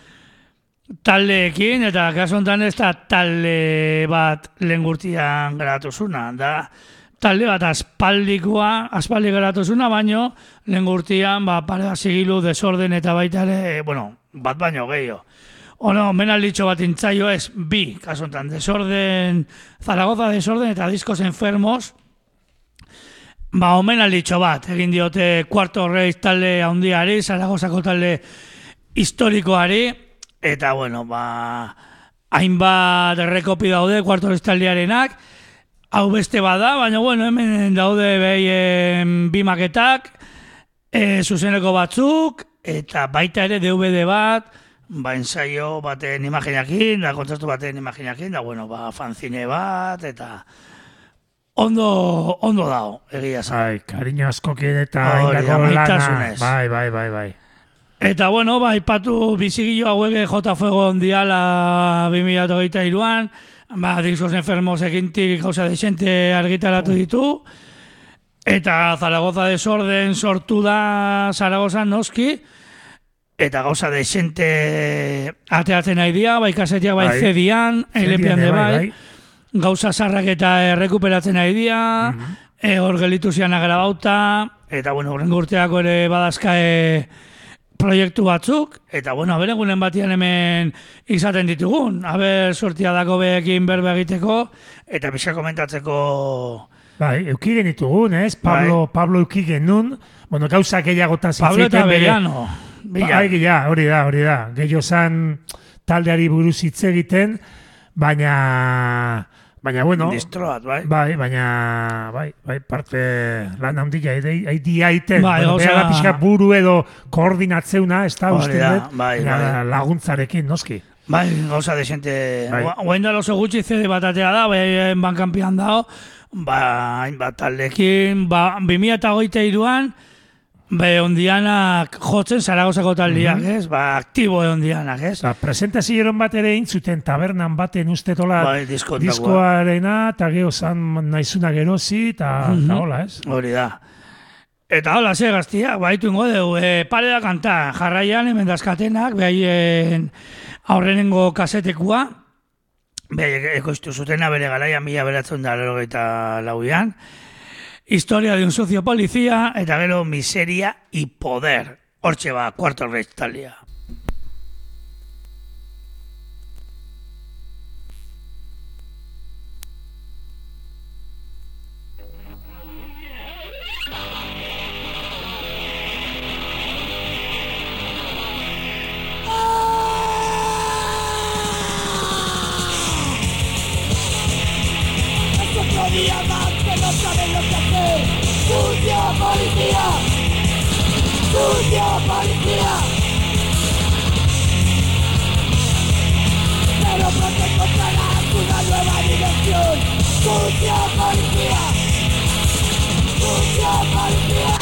taldeekin, eta kasu honetan ez da talde bat lengurtian garatuzuna, da talde bat aspaldikoa, aspaldi garatuzuna, baino lengurtian, ba, pare bat zigilu desorden eta baita ere, eh, bueno, bat baino gehiago. Ono, menalditxo bat intzaio ez, bi, kasu honetan, desorden, Zaragoza desorden eta diskos enfermos, Ba, omenalditxo bat, egin diote Cuarto Reis talde handiari, Zaragozako talde historikoari, eta, bueno, ba, hainbat errekopi daude Cuarto Reis taldearenak, hau beste bada, baina, bueno, hemen daude behien bi maketak, e, zuzeneko batzuk, eta baita ere DVD bat, ba, ensaio baten imaginakin, da, kontzertu baten imaginakin, da, bueno, ba, fanzine bat, eta ondo, ondo dago, egia zan. bai, kariño askokin eta indako lana. Bai, bai, bai, bai. Eta bueno, ba, ipatu bizigillo hauek J Fuego ondiala 2023an, ba, Discos Enfermos egintik gauza desente argitaratu ditu, eta Zaragoza desorden sortu da Zaragozan noski, eta gauza desente ateatzen nahi dia, bai kasetiak bai Bai. zedian, elepian de bai, gauza zarrak eta errekuperatzen nahi dia, Mhm. e, hor gelitu zian agrabauta, eta bueno, horrengo urteako ere badazkae proiektu batzuk, eta bueno, haber egunen batian hemen izaten ditugun, haber sortia dako beekin berbe egiteko, eta pixka komentatzeko Bai, euki genitugun, ez? Pablo, Pablo euki genuen, bueno, gauza gehiagotan Pablo eta Beriano. Bila. Bai, ja, hori da, hori da. Gehiago zan taldeari buruz hitz egiten, baina, baina, bueno, Distroat, bai. bai, baina, bai, bai, parte lan handia, haidi aiten, Bai, bueno, gauza- da pixka buru edo koordinatzeuna, ez da, uste da, dut, bai, bai. laguntzarekin, noski. Bai, gauza desente. Bai. Bai. Oain da oso gutxi CD bat atea da, bai, bankanpian dao, ba, hainbat taldekin, ba, 2023an, be ondianak jotzen Zaragozako taldiak, Mhm. ez? Ba, aktibo ondianak, ez? Eta presentazioeron bat ere intzuten tabernan baten ustetola diskotakoa. diskoarena, eta geho zan naizuna gerozi, eta Mhm. eta hola, ez? Hori da. Eta hola, ze gaztiak, baitu ingo dugu, e, pare da kanta, jarraian hemen dazkatenak, behaien aurrenengo kasetekua, behaien ekoiztu zutena bere garaian mila beratzen da lauian, Historia de un socio policía, eta gero miseria y poder. Hortxe ba, Cuarto Reich sucia policía Pero pronto encontrarás una nueva dimensión. Sucia policía Sucia policía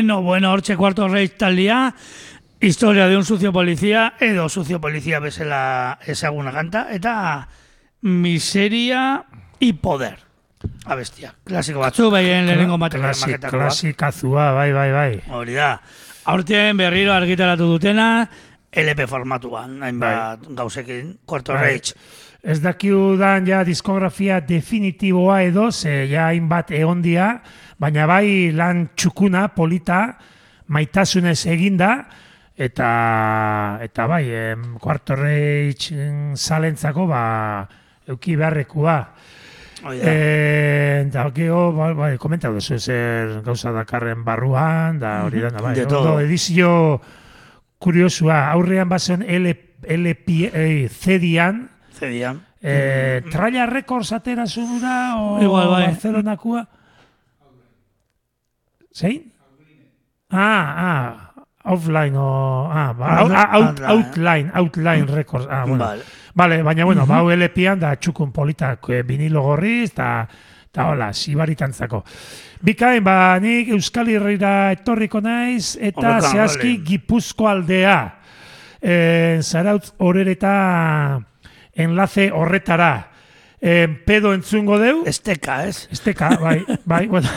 bueno, bueno, hortxe cuarto reich taldia, historia de un sucio policía, edo sucio policía bezala ezaguna kanta, eta miseria y poder. Abestia, klasiko batzu, behien lehenengo material Klasik, maketakoak. klasikazua, bai, bai, bai. Hori da. Aurten berriro argitaratu dutena, LP formatuan, hainbat gauzekin, Cuarto Bai. Reich. Ez dakiudan ja diskografia definitiboa edo, ze ja hainbat egondia, baina bai lan txukuna, polita, maitasunez eginda, eta eta bai, em, Quarto Reich em, zalentzako, ba, euki beharrekua. Hori da. Eh, gero, bai, bai, komentau duzu zer gauza dakarren barruan, da hori da, bai. De ondo, todo. edizio kuriosua, aurrean bazen LP, eh, CD-an, Zedian. Eh, Tralla Records atera zura o Igual, bai. Barcelonakua? Zein? Ah, ah, offline o... Ah, ba, out, Outline. out, outline, outline records. Ah, bueno. Vale. Vale, baina, bueno, bau LP-an da txukun politak eh, vinilo gorriz, eta eta hola, sibaritantzako. Bikain, ba, nik Euskal Herrira etorriko naiz, eta Horretan, zehazki vale. Gipuzko aldea. E, zarautz horereta enlace horretara. E, pedo entzungo deu. Esteka, ez? Esteka, bai, bai, bueno.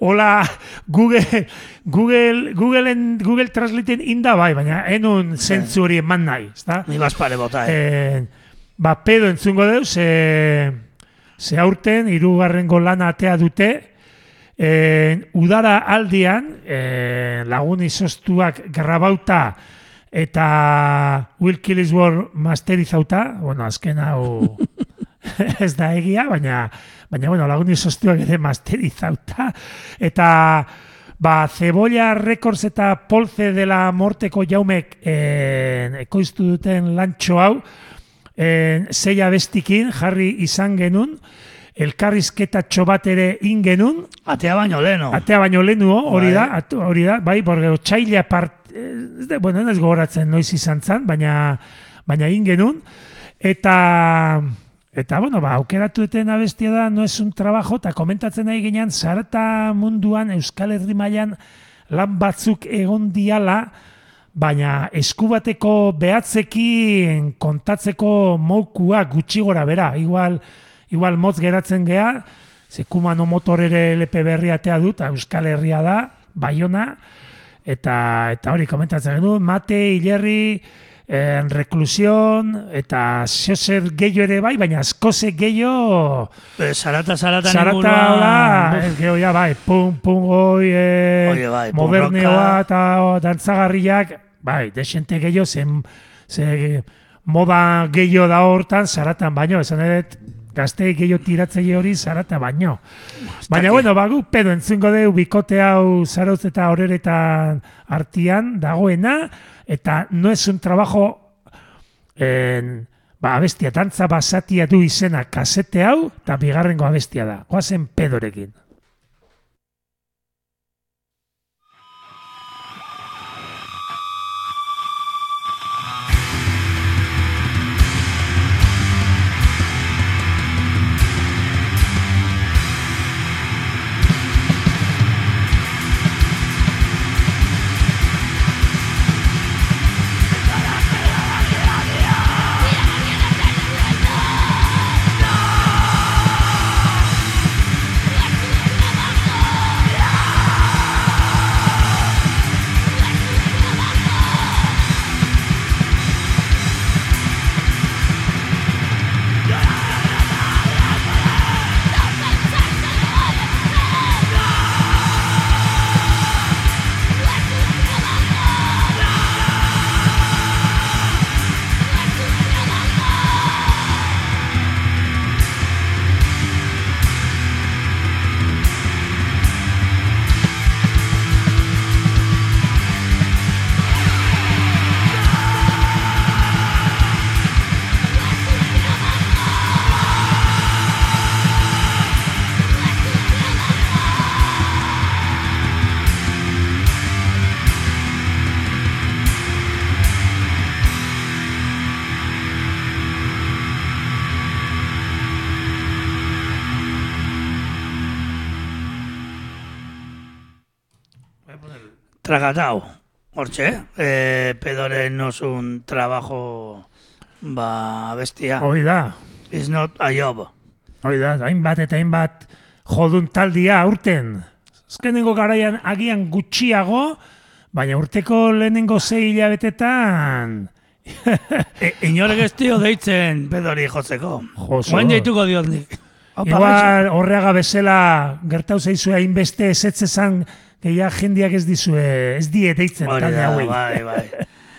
Hola, Google, Google, Googleen, Google Translateen inda bai, baina enun zentzu hori eman nahi, ezta? Ni baspare bota, eh? Eh, ba, pedo entzungo deu, ze, ze aurten, irugarrengo lana atea dute, eh, udara aldian, eh, lagun izostuak grabauta, eta Will Killisworth masterizauta, bueno, azken hau ez da egia, baina, baina bueno, lagun izostuak ere masterizauta, eta ba, Cebolla Records eta Polce de la Morteko jaumek eh, ekoiztu duten lantxo hau, eh, zeia bestikin jarri izan genun, elkarrizketa bat ere ingenun, Atea baino leno. Atea baino lehenu, hori Bai. da, atu- hori da, bai, borge, otxaila part, ez da, bueno, ez gogoratzen noiz izan zan, baina, baina egin genuen, eta, eta, bueno, ba, aukeratu duten abestia da, no es un trabajo, eta komentatzen nahi ginean, zarata munduan, Euskal Herri mailan lan batzuk egon diala, baina eskubateko behatzekin kontatzeko moukua gutxi gora bera, igual, igual motz geratzen gea, ze Kumano motor ere LP berri atea dut, Euskal Herria da, Baiona, eta eta hori komentatzen genuen, Mate, Hilerri, en reklusion, eta zeozer gehiago ere bai, baina askoze gehiago Eh, Zarata, zarata, Zarata, inguruan- hola, ez geho ja, bai, pum, pum, goi, eh, Oie, bai, moderneoa rocka. eta dantzagarriak, bai, desente gehiago, zen, ze, moda gehiago da hortan, zaratan baino, esan edet, gazte gehiago tiratzaile hori zarata baino. Baina, bueno, bagu pedo entzungo deu bikote hau zarautz eta horeretan artian dagoena, eta no es un trabajo en, ba, abestia, tantza basatia du izena kasete hau, eta bigarrengo abestia da. Goazen pedorekin. Tragatau. Hortxe, eh, pedoren osun trabajo ba, bestia. Hoi da, It's not a job. hoi da, hainbat eta hainbat jodun taldia aurten. Azkenengo garaian agian gutxiago, baina urteko lehenengo zei hilabetetan E, inorek ez dio deitzen pedori jotzeko. Joso. Guen deituko diot nik. Opa, Igual horreaga bezala gertau zaizue hainbeste esetze zan gehiago jendiak ez dizue, ez die deitzen Hori talde hauei. bai, bai.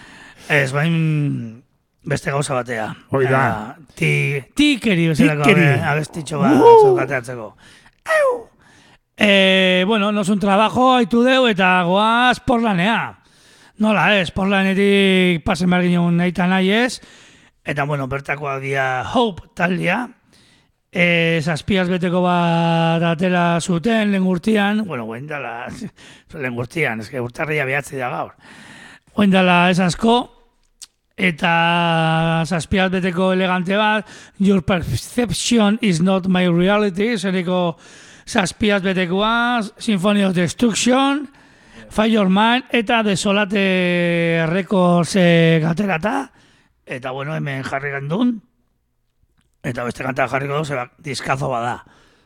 Ez, bain beste gauza batea. Hoi da. Ah, Ti, tikeri bezalako Tikeri. abestitxo bat Uh! zokateatzeko. Au! Eh, bueno, nos un trabajo haitu deu eta goaz porlanea. Nola ez, porlanetik pasen behar ginen nahi eta nahi ez. Eta, bueno, bertakoak dia Hope taldea. E, zazpiaz beteko bat atera zuten lehen gurtian, bueno, guen dala, lehen gurtian, eske urtarria behatzi da gaur. Guen dala ez asko, eta zazpiaz beteko elegante bat, Your perception is not my reality, zeriko zazpiaz betekoa, Symphony of Destruction, Fire Your Mind, eta Desolate Records eh, gaterata, eta bueno, hemen jarri gandun, eta beste kanta jarriko du, zera, diskazo bada.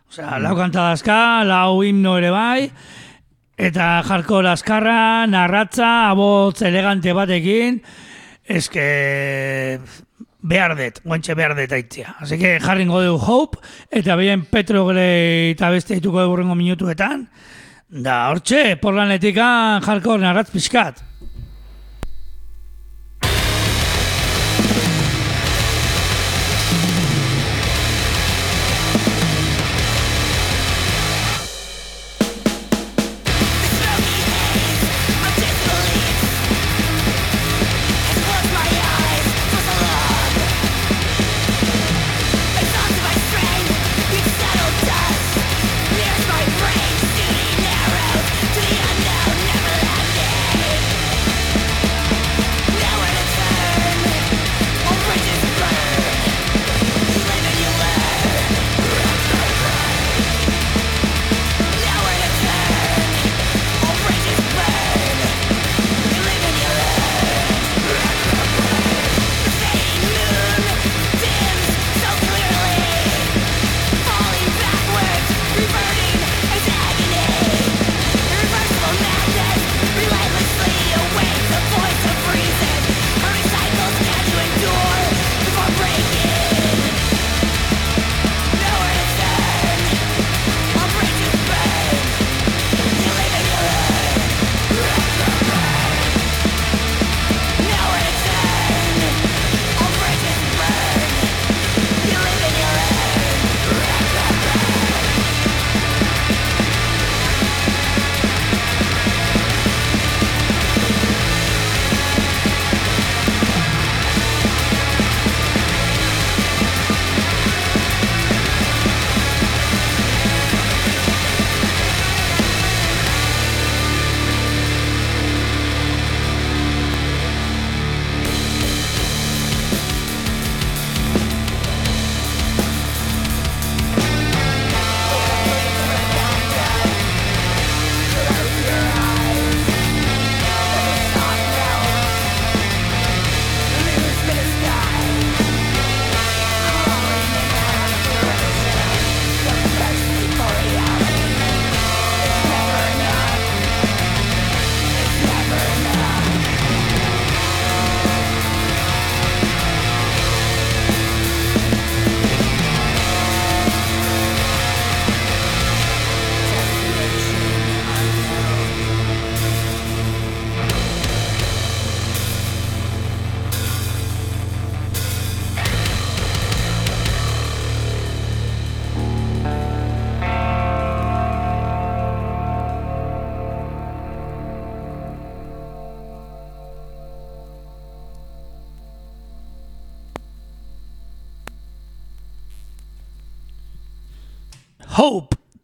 Osea, lau kanta dazka, lau himno ere bai, eta jarko askarra, narratza, abotz elegante batekin, eske behar dut, guantxe behar dut aitzia. Así que jarringo du Hope, eta bien Petro Grey eta beste dituko egurrengo minutuetan, da hortxe, porlanetikan jarko narratz pixkat.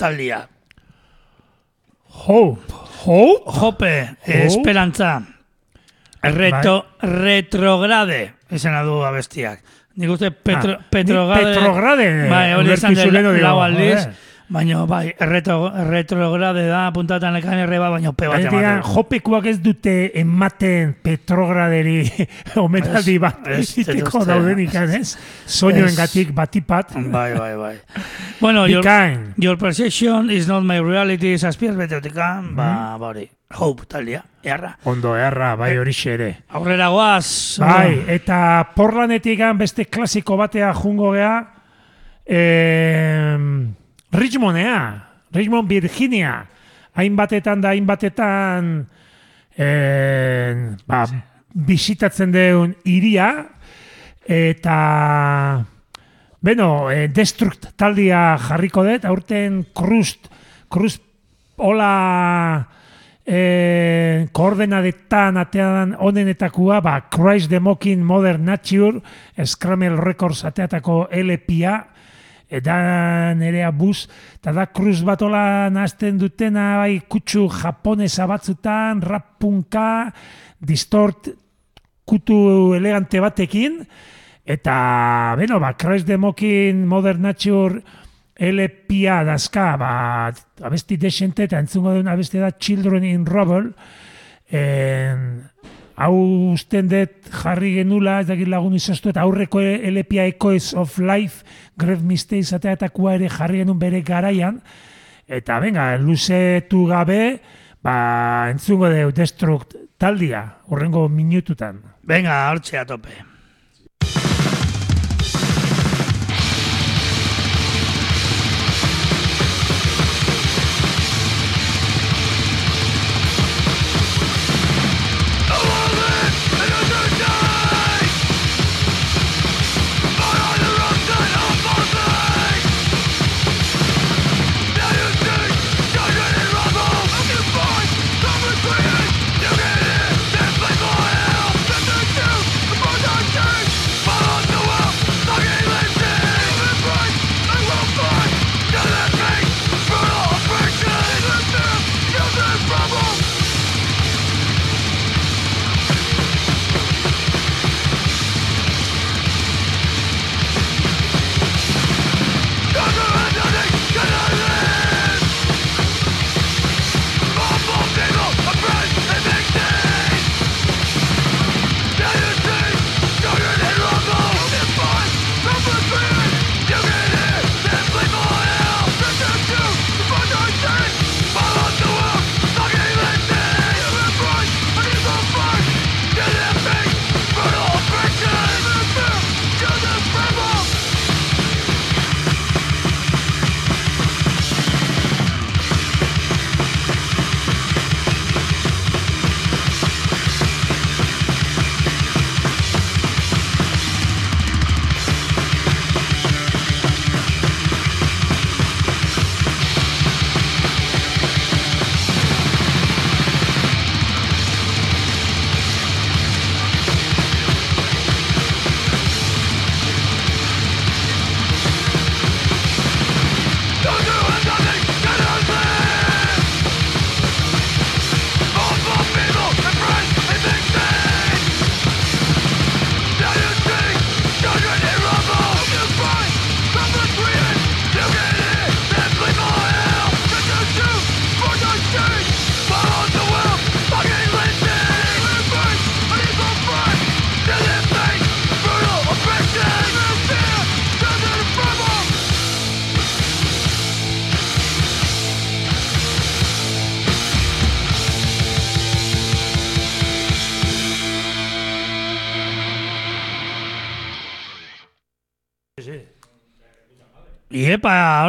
Hope taldea. Hope. Hope? Hope, esperantza. Reto, retrograde, izena du abestiak. Nik uste petro, Ah, petrograde... ni Petrograde Bai, hori esan digo, lau aldiz. Baina, bai, erretro, retrograde da, puntatan ekan erre ba, baina pe bat ematen. jopekuak ez dute ematen Petrograderi omenaldi bat ez, egiteko ez, daudenik, ez? Soinuen gatik batipat. Bai, bai, bai. Bueno, your, your perception is not my reality, zazpiaz beteotikan, ba, Mm-hmm. ba hori, hope, talia, earra. Ondo, erra, bai hori ere. Aurrera goaz. Bai, eta porlanetik beste klasiko batea jungo gea, eh, Richmondea, Richmond, Virginia, hainbatetan da hainbatetan eh, ba, bisitatzen deun iria, eta Beno, eh, Destruct taldia jarriko dut, aurten Krust, Krust hola eh, koordenadetan atean onenetakoa, ba, Christ the Mocking Modern Nature, Scramble Records ateatako LPA, eta nerea bus, eta da kruz bat hola nazten dutena, bai, kutsu japonesa batzutan, rap punka, distort kutu elegante batekin, eta, beno, ba, Christ the Mocking Modern Nature LPA dazka, ba, abesti desente, eta entzungo duen abesti da Children in Rubble, en, hau usten dut jarri genula, ez dakit lagun izaztu, eta aurreko LPA Echoes of Life, Great Mistakes ateatakua ere jarri genuen bere garaian, eta venga, luzetu gabe, ba, entzungo deu Destruct taldia, horrengo minututan. Venga, hortxe a tope.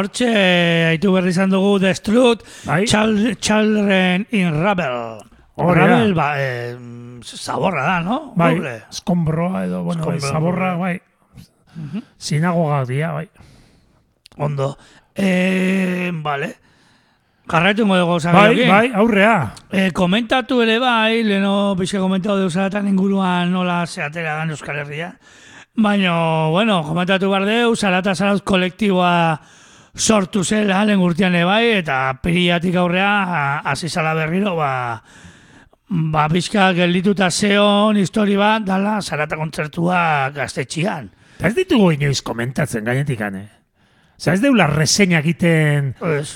Hortxe, haitu berri izan dugu Destrut, Bai. Chal- Children in da. Rabel, ba, eh, zaborra da, no? Bai, Horre. eskombroa edo, bueno, bai, Eskombroa, zaborra, bai. Sinagogak dira, bai. Ondo. Eh, vale. Jarraitu ingo dugu Bai, zaberokin. bai, aurrea. Eh, komentatu ere bai, leno pixka komentatu deusaratan inguruan nola zeatera dan Euskal Herria. Baina, bueno, komentatu behar deu, zarata zarauz kolektiboa sortu zela lehen urtean ere bai, eta piriatik aurrea hasi zala berriro, ba, ba pixka geldituta zeon histori bat, dala zarata kontzertua gaztetxian. Ez ditugu inoiz komentatzen gainetik ane. Osa, ez deula reseña egiten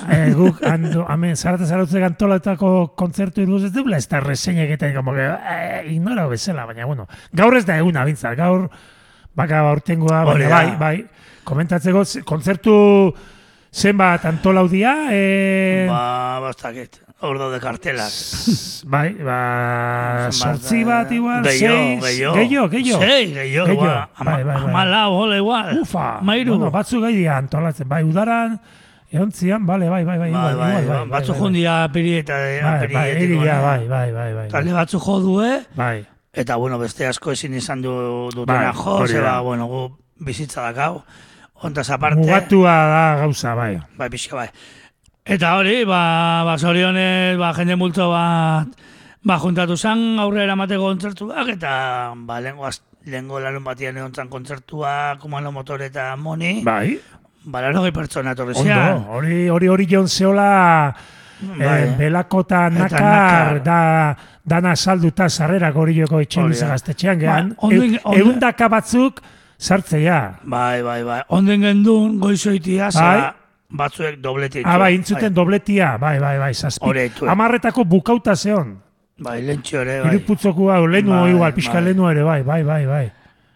eh, guk, ando, hemen, zarata zarautze antolatako kontzertu iruz, ez deula ez da reseña egiten, como que, eh, ignora bezala, baina, bueno, gaur ez da eguna, bintzat, gaur, baka aurtengoa, baina, bai, bai, komentatzeko, ze- kontzertu zenbat antolaudia, eh, Ba, bastakit. Hor daude kartelak. bai, ba, sortzi bat eh, igual, gehiago, seis, gehiago. gehiago, gehiago. Sei, gehiago, Gehiago, ba. Ama, bai, bai, bai. Amalau, hola igual. Ufa, Mairu. bueno, batzu gai dira antolatzen, bai, udaran, eontzian, bale, bai, bai, bai, Bai, bai, bai, bai, batzu bai, eta bai, bai, bai, bai, bai, bai, Talde batzu jo due, bai, eta bueno, beste asko ezin izan du dutena Bai, jo, da. zeba, bueno, gu bizitza dakau. Ontaz aparte, mugatua da gauza, bai. bai, pixka bai. Eta hori, ba, ba zorionez, ba, jende multo bat, ba, juntatu zan aurrera emateko kontzertuak, eta, ba, lehengo, az- lehengo larun batian egon zan kontzertua, kumano motor eta moni, Bai, ba, larogei pertsona etorri ondo, zian. hori, hori, hori jon zeola, Bai. eh, belako eta nakar, nakar. da, dana salduta sarrera gorioko etxen Hori da. gaztetxean, gehan, Ba, ondo- ondo- eundaka batzuk sartzea. Bai, bai, bai. Onden gendun, goizoitia, Bai. zara, batzuek doblete Ah, bai, intzuten dobletia, bai, bai, bai, zazpi. Eh. Amarretako bukauta zeon. Bai, lentxo ere, bai. Iruputzoku hau, lehenu Bai, igual, pixka bai. lehenu ere, bai, bai, bai, bai.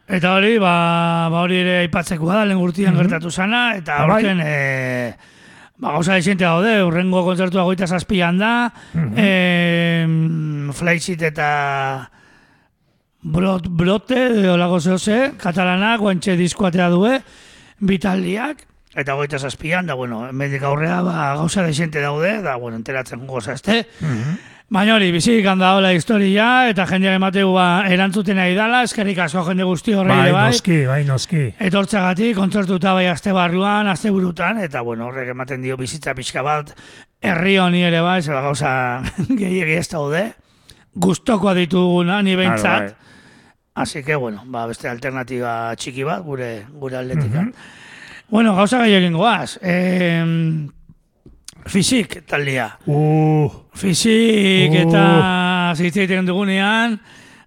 Eta hori, ba, ba hori ere aipatzekoa da, lehen gurtian gertatu zana, eta bai. aurten, e, ba, gauza desente daude, urrengo kontzertua goita zazpian da, e, Flaixit eta Brot, Brote, edo lago zehose, katalanak, guantxe diskoatea due, bitaldiak, eta goita zazpian, da, bueno, emendik aurrea, ba, gauza desente daude, da, bueno, enteratzen goza, este? Baina hori, bizik handa hola historia, eta jendeak emateu ba, erantzuten nahi dala, eskerrik asko jende guzti horre Bai, bai. noski, bai, noski. Etortzagatik, kontzertuta bai aste barruan, aste burutan, eta bueno, horrek ematen dio bizitza pixka bat, herri honi ere bai, zela gauza gehiagi ez daude, guztokoa dituguna, ni behintzat, Bai, Así que, bueno, ba, beste alternatiba txiki bat, gure, gure atletikan. Bueno, gauza gehiagin goaz. Eh, fisik taldea. Uh, Fisik Uh. eta zitze egiten dugunean,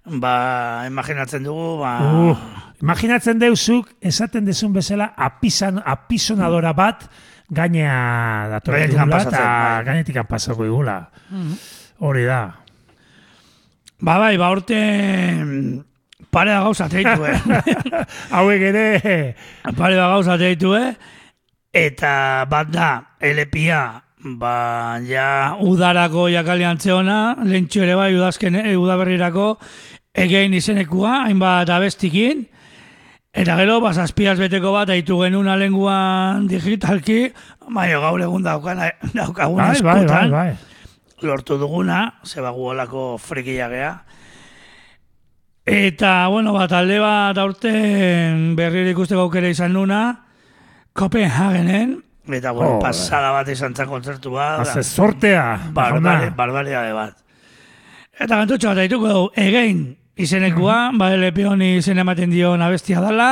ba, imaginatzen dugu, ba, uh. Imaginatzen deuzuk, esaten dezun bezala, apizan, apisonadora bat gainea Gainetikan datortugula pasatzen, eta bai. gainetikan pasako igula. Hori da. ba, bai, ba, orte pare gauza teitu, eh? Hauek ere, pare gauza teitu, eh? Eta bat da, elepia, ba, ja, udarako jakalian tzeona, lentxo ere bai, udazken, eh, udaberrirako, egein izenekua, hainbat abestikin, Eta gero, ba, zazpiaz beteko bat, aitu genuna lenguan digitalki, baina gaur egun daukana, daukaguna bai, bai, bai, eskutan, bai. lortu duguna, zeba guolako frikia gea. Eta, bueno, bat talde bat aurten berriro ikusteko aukera izan nuna, Kopenhagenen, eta, bueno, Joder. pasada bat izan zen kontzertu bat, Haze sortea. barbare, jauna. barbaridade bat. Eta kantutxo bat aituko dugu, egein izenekua, ba, LP honi izen ematen dio abestia dala,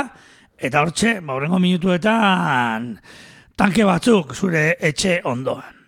eta hortxe, ba, horrengo minutuetan, tanke batzuk zure etxe ondoan.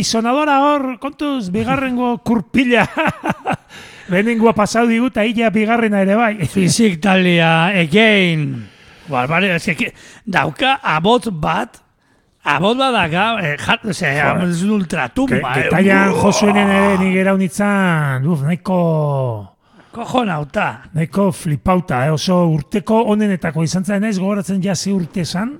Apisonadora hor, kontuz, bigarrengo kurpila. Lehenengoa pasau digut, aila bigarrena ere bai. Fizik taldea, again. Barbare, ez que, dauka abot bat, abot bat daka, eh, jat, ose, ez un ultratumba. Que, eh, taian buah, josuenen ere nik eraunitzan, uf, nahiko, Kojonauta. nahiko flipauta, eh? oso urteko onenetako izan zen ez, gogoratzen jasi urte esan,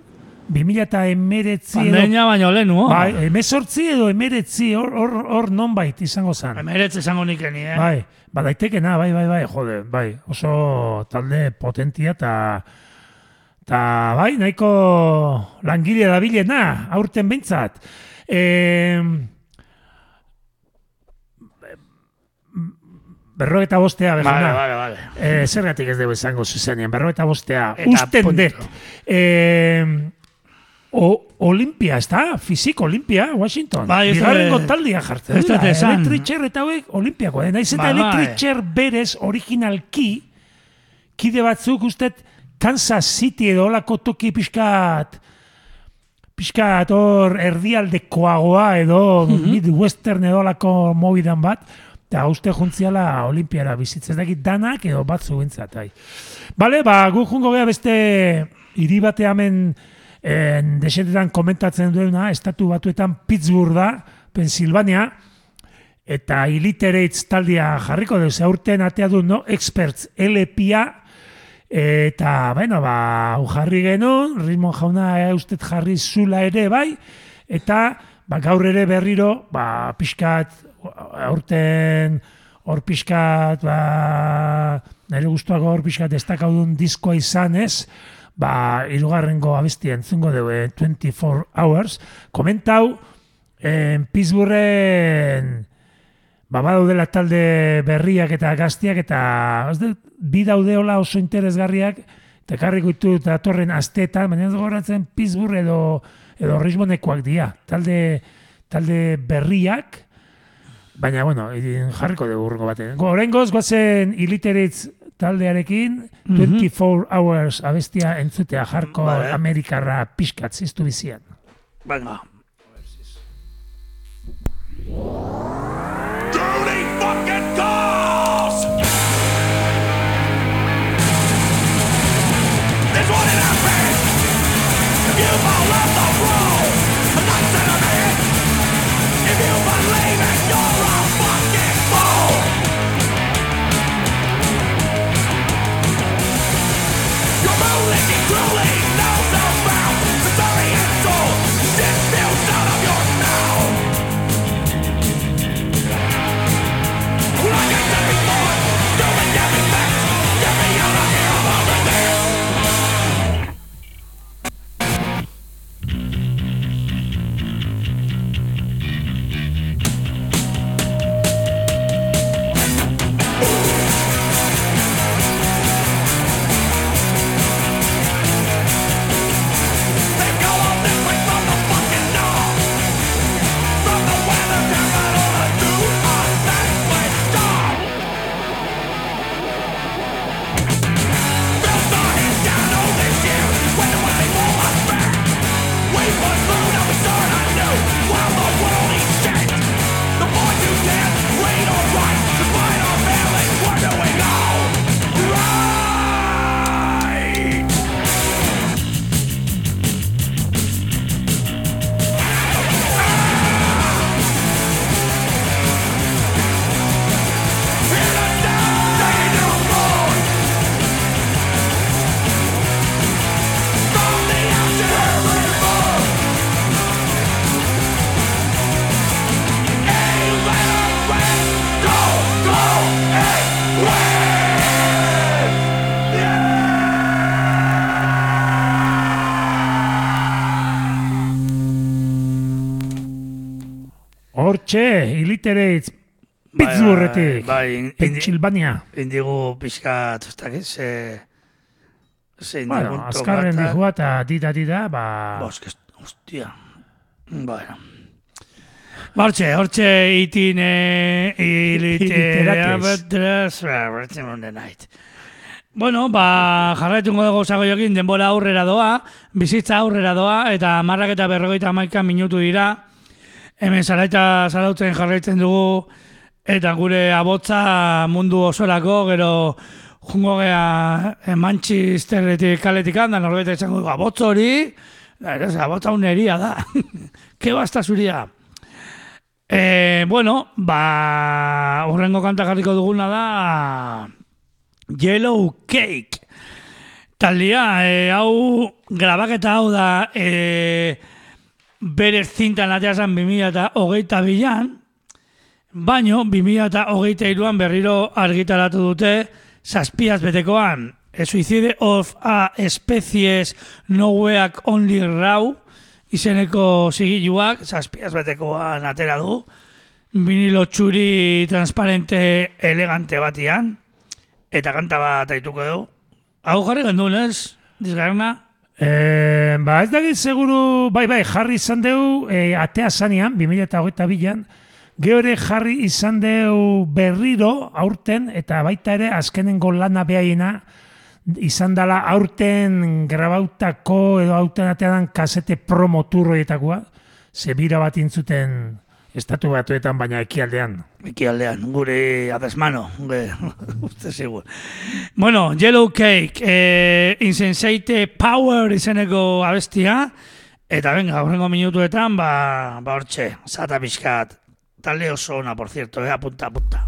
2000 eta emeretzi Pandemia baino lehen, oh. bai, emezortzi edo emeretzi, hor, hor, hor nonbait izango zen. Emeretz esango nikeni, eh? Bai, ba daitekena, bai, bai, bai, jode, bai, oso talde potentia eta eta bai, nahiko langile dabilena, aurten behintzat. E, berrogeta bostea, Vale, bezana. vale, vale. Eh, zergatik ez dugu izango zuzenean, berrogeta bostea, Eta usten punto. dut. Eh, o, Olimpia, ez da? Fizik Olimpia, Washington. Bai, ez Bigarrengo taldia jartzen. ez dut dira, esan. Electric Chair eta hauek Olimpiako. Eh? Naiz eta Bai, bai. Electric Chair berez originalki kide batzuk ustet Kansas City edo olako toki pixkat pixkat hor erdialdekoagoa edo Midwestern edo olako mobidan bat eta uste juntziala Olimpiara bizitzen dakit danak edo batzu bintzat. Bai. Bale, ba, gu jungo gea beste hiri bate hemen en, desetetan komentatzen duena, estatu batuetan Pittsburgh da, Pensilvania, eta Illiterates taldia jarriko dugu, ze aurten atea du no experts LPA, eta, bueno, ba, jarri genuen, ritmo jauna e, ustet jarri zula ere, bai, eta ba, gaur ere berriro, ba, pixkat, aurten, hor pixkat, ba, nire guztuak hor pixkat destakaudun diskoa izan ez, ba, irugarrengo abestia entzungo dugu, eh, 24 hours, komentau, en Pittsburghen, ba, badaudela talde berriak eta gaztiak, eta dut, bi daudeola oso interesgarriak, eta karriko ditu datorren asteetan, baina ez gogoratzen Pittsburgh edo, edo Richmondekoak dira, talde, talde berriak, baina, bueno, jarriko dugu urrengo batean. Go, Horrengoz, guazen Illiterates taldearekin, 24 hours abestia entzutea jarko Vale. Amerikarra pixkat ziztu bizian. Venga. Dirty Hortxe, Illiterates Pittsburghetik, Bai, bai, indi, Pennsylvania. indigu pixkat, ez dakit, ze... Ze Bueno, azkarren tokata. dihua eta dita dita, ba... Que, hostia. Bueno. Hortxe, hortxe itin eh, Iliterates. iliterates. night. Bueno, ba, jarraituko dugu zagoiokin denbora aurrera doa, bizitza aurrera doa, eta marrak eta berrogeita maika minutu dira. Hemen zaraita zarautzen jarraitzen dugu, eta gure abotza mundu osorako, gero jungo gea eh, Manchesterretik kaletik handa, norbete esango dugu, abotz hori, abotza uneria da, ke basta zuria. E, bueno, ba, horrengo kanta jarriko duguna da Yellow Cake. Taldia, e, hau grabaketa hau da e, bere zintan ateazan 2000 eta hogeita bilan, baino 2000 eta iruan berriro argitaratu dute zazpiaz betekoan A Suicide of a Species Nowhereak Only Raw izeneko zigiluak zazpiaz betekoan atera du vinilo txuri transparente elegante batian eta kanta bat aituko du hau jarri gendun ez? Dizgarna? E, ba, ez dakit seguru, bai, bai, jarri izan deu, e, atea zanean, 2008 bilan, geore jarri izan deu berriro aurten, eta baita ere azkenengo lana behaiena, izan dela aurten grabautako edo aurten atean kasete promo turroietakoa, zebira bat intzuten estatu batuetan, baina ekialdean. Ekialdean, gure adesmano, uste zigur. Bueno, Yellow Cake, eh, Insensate Power izeneko abestia, eta venga, horrengo minutuetan, ba, ba hortxe, zata pixkat, talde oso ona, por cierto, eh, apunta, apunta.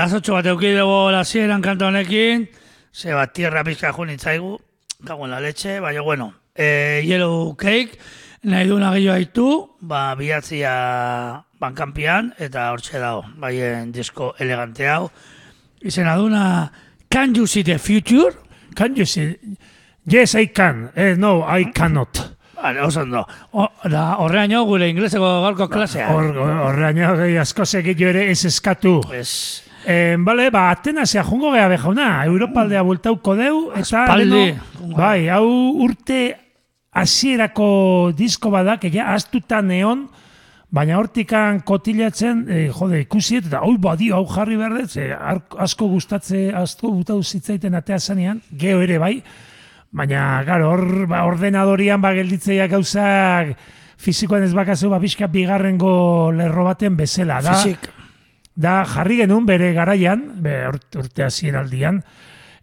A las 8 bat euki dugu la sieran kanta honekin. Se bat tierra pizka jo nitzaigu. Cago en la leche, baina bueno. Eh, Yellow Cake, nahi duna gehiago haitu, ba, bihatzia bankanpian, eta hortxe dago, baien disko elegante hau. Izena duna, Can You See the Future? Can you see? Yes, I can. Eh, no, I cannot. Vale, oso ondo. Horreaino gure ingleseko gaurko klasea. Hor, horreaino gehi asko segit ere ez eskatu. Es, Eh, bale, ba, Atenasea jungo geha bejauna, Europaldea bultauko deu, eta... Aspaldi. leno- Bai, hau urte hasierako disko badak, ja, astuta neon, baina hortikan kotilatzen, eh, jode, ikusiet, eta hoi badio, hau jarri ze, ar- asko gustatze, asko gustatu zitzaiten atea zanean, geho ere bai, baina, garo, hor, ba, ordenadorian, ba, gelditzeia gauzak, fizikoan ez bakazu, ba, pixka bigarrengo lerro baten bezala, da. Fisik. Da jarri genuen bere garaian, be, urt- urte hasieraldian,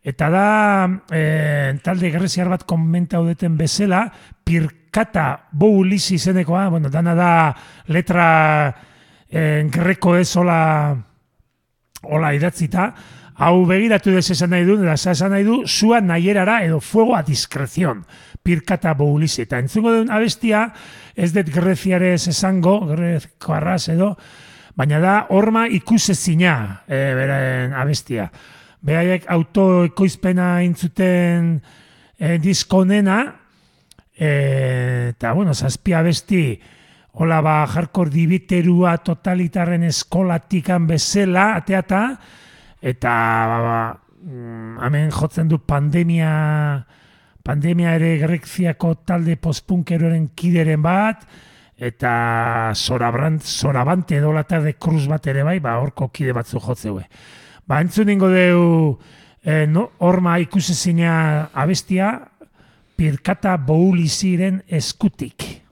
Eta da, e, talde greziar bat komentau duten bezala, pirkata boulisi izenekoa, bueno, dana da letra e, greko ez hola, hola idatzita, hau begiratu dez esan nahi du, eta esan nahi du, zua nahierara edo fuego a discreción, pirkata boulisi. Eta entzungo duen abestia, ez dut greziarez esango, grezko arraz edo, baina da horma ikusezina e, beren abestia. Beraiek autoekoizpena intzuten e, diskonena, e, eta bueno, zazpi abesti, hola ba jarkor dibiterua totalitarren eskolatikan bezala, ateata, eta ba, ba, mm, hemen jotzen du pandemia pandemia ere Greziako talde postpunkeroren kideren bat, eta Sorabrant, Sorabante edo de Cruz bat ere bai, ba, horko kide batzu jotzeue. Ba, entzun ingo deu, eh, no, horma ikusezina abestia, pirkata bouliziren eskutik.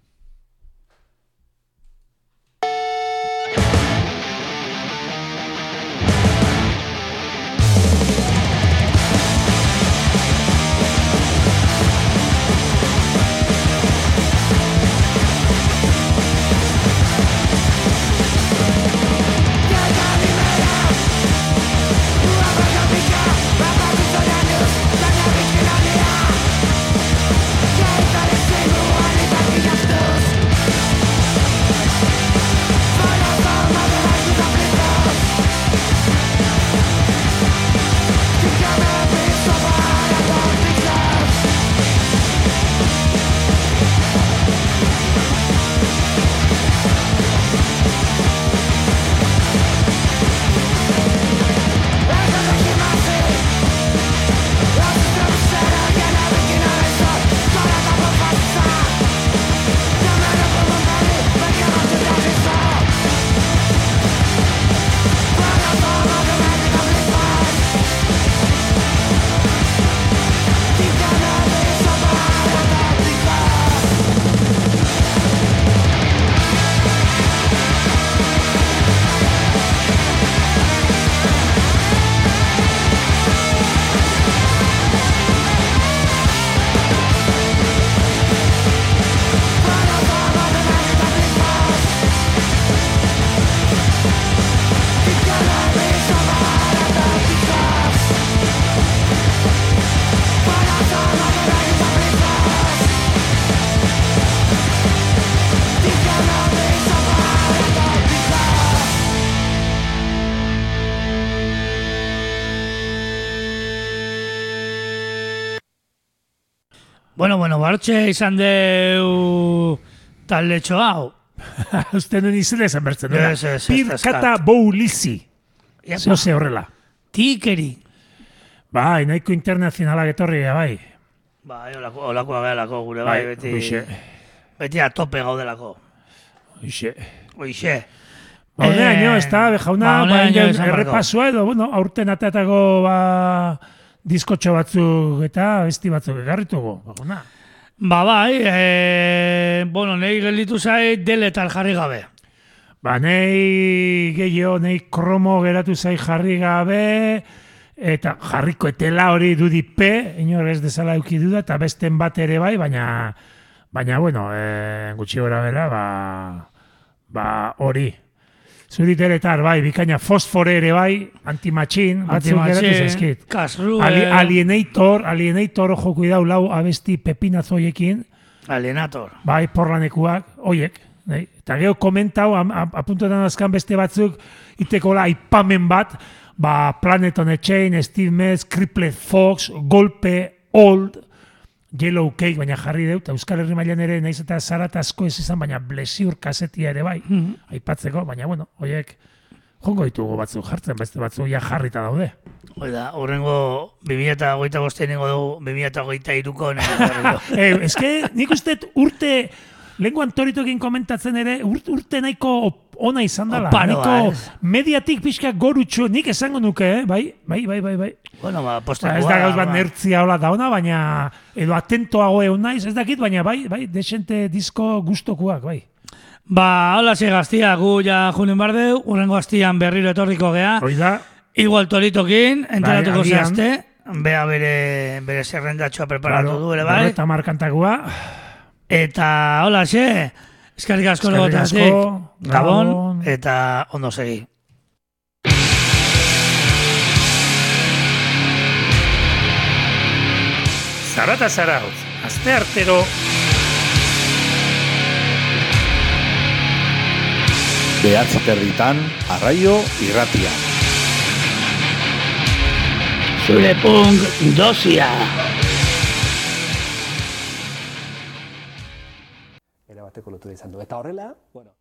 Bueno, bueno, bartxe izan deu talde hau. Uste nuen izan esan bertzen. dela. Ez, ez, Pirkata boulizi. Zo ze horrela. Tikeri. Bai, nahiko internazionalak etorri, bai. Bai, olako, olakoa gehalako gure bai, beti, Hoxe, beti a tope gaudelako. hoxe. Hoxe. Ba, Eh, ez da, jauna, ba, errepasua edo, bueno, aurten atatako, ba, diskotxo batzuk eta besti batzuk egarritugu, ba, jauna. Ba bai, e, bueno, nahi gelditu zait deletal jarri gabe. Ba, nei gehiago, nei kromo geratu zai jarri gabe, eta jarriko etela hori dudipe, inor ez dezala euki duda, eta besten bat ere bai, baina, baina, bueno, e, gutxi gora bera, ba, ba, hori. Zuriteretar, bai, bikaina fosfore ere bai, antimatxin, batzuk geratu zaizkit. Kasru, Ali, alienator, alienator ojo kuidau lau abesti pepinazoiekin, alienator. bai, porlanekuak, oiek, nahi? Eta geho komentau, apuntetan azkan beste batzuk, itekola aipamen bat, ba, Planet on a Chain, Steve Metz, Crippled Fox, Golpe, Old, Yellow Cake, baina jarri eta Euskal Herri mailan ere, naiz eta zarat asko ez izan, baina blesiur kasetia ere bai, aipatzeko, baina bueno, oiek, jongo ditugu batzuk jartzen, beste batzuk ja jarrita daude. Hoi da, horrengo 2008 bostean ingo dugu 2008 iruko eh, eske nik uste urte lenguan toritokin komentatzen ere urte, urte nahiko ona izan dela. Oparoa, Nahiko ez? mediatik pixka gorutxo, nik esango nuke, eh? bai, bai, bai, bai, bai. bueno, ba, Ba, postakoa. ez da gauz bat ba. nertzia hola da ona, baina edo atentoago egon naiz, ez dakit, baina bai, bai, desente disko gustokuak, bai. Ba, hola ze gaztia, gu ja junin bardeu, urrengo gaztian berriro etorriko gea. Hoi da, Igual toritokin, enteratuko Bai, zehazte. bea bere, bere zerrendatxoa preparatu du ere, bai? Eta markantakoa. Eta, hola, xe, eskerrik asko legotatik, gabon, eta ondo segi. Zarata zarautz, azte artero Behatzi terditan, arraio irratia. Zure punk dosia. Era bateko lotura izan du. Eta horrela, bueno,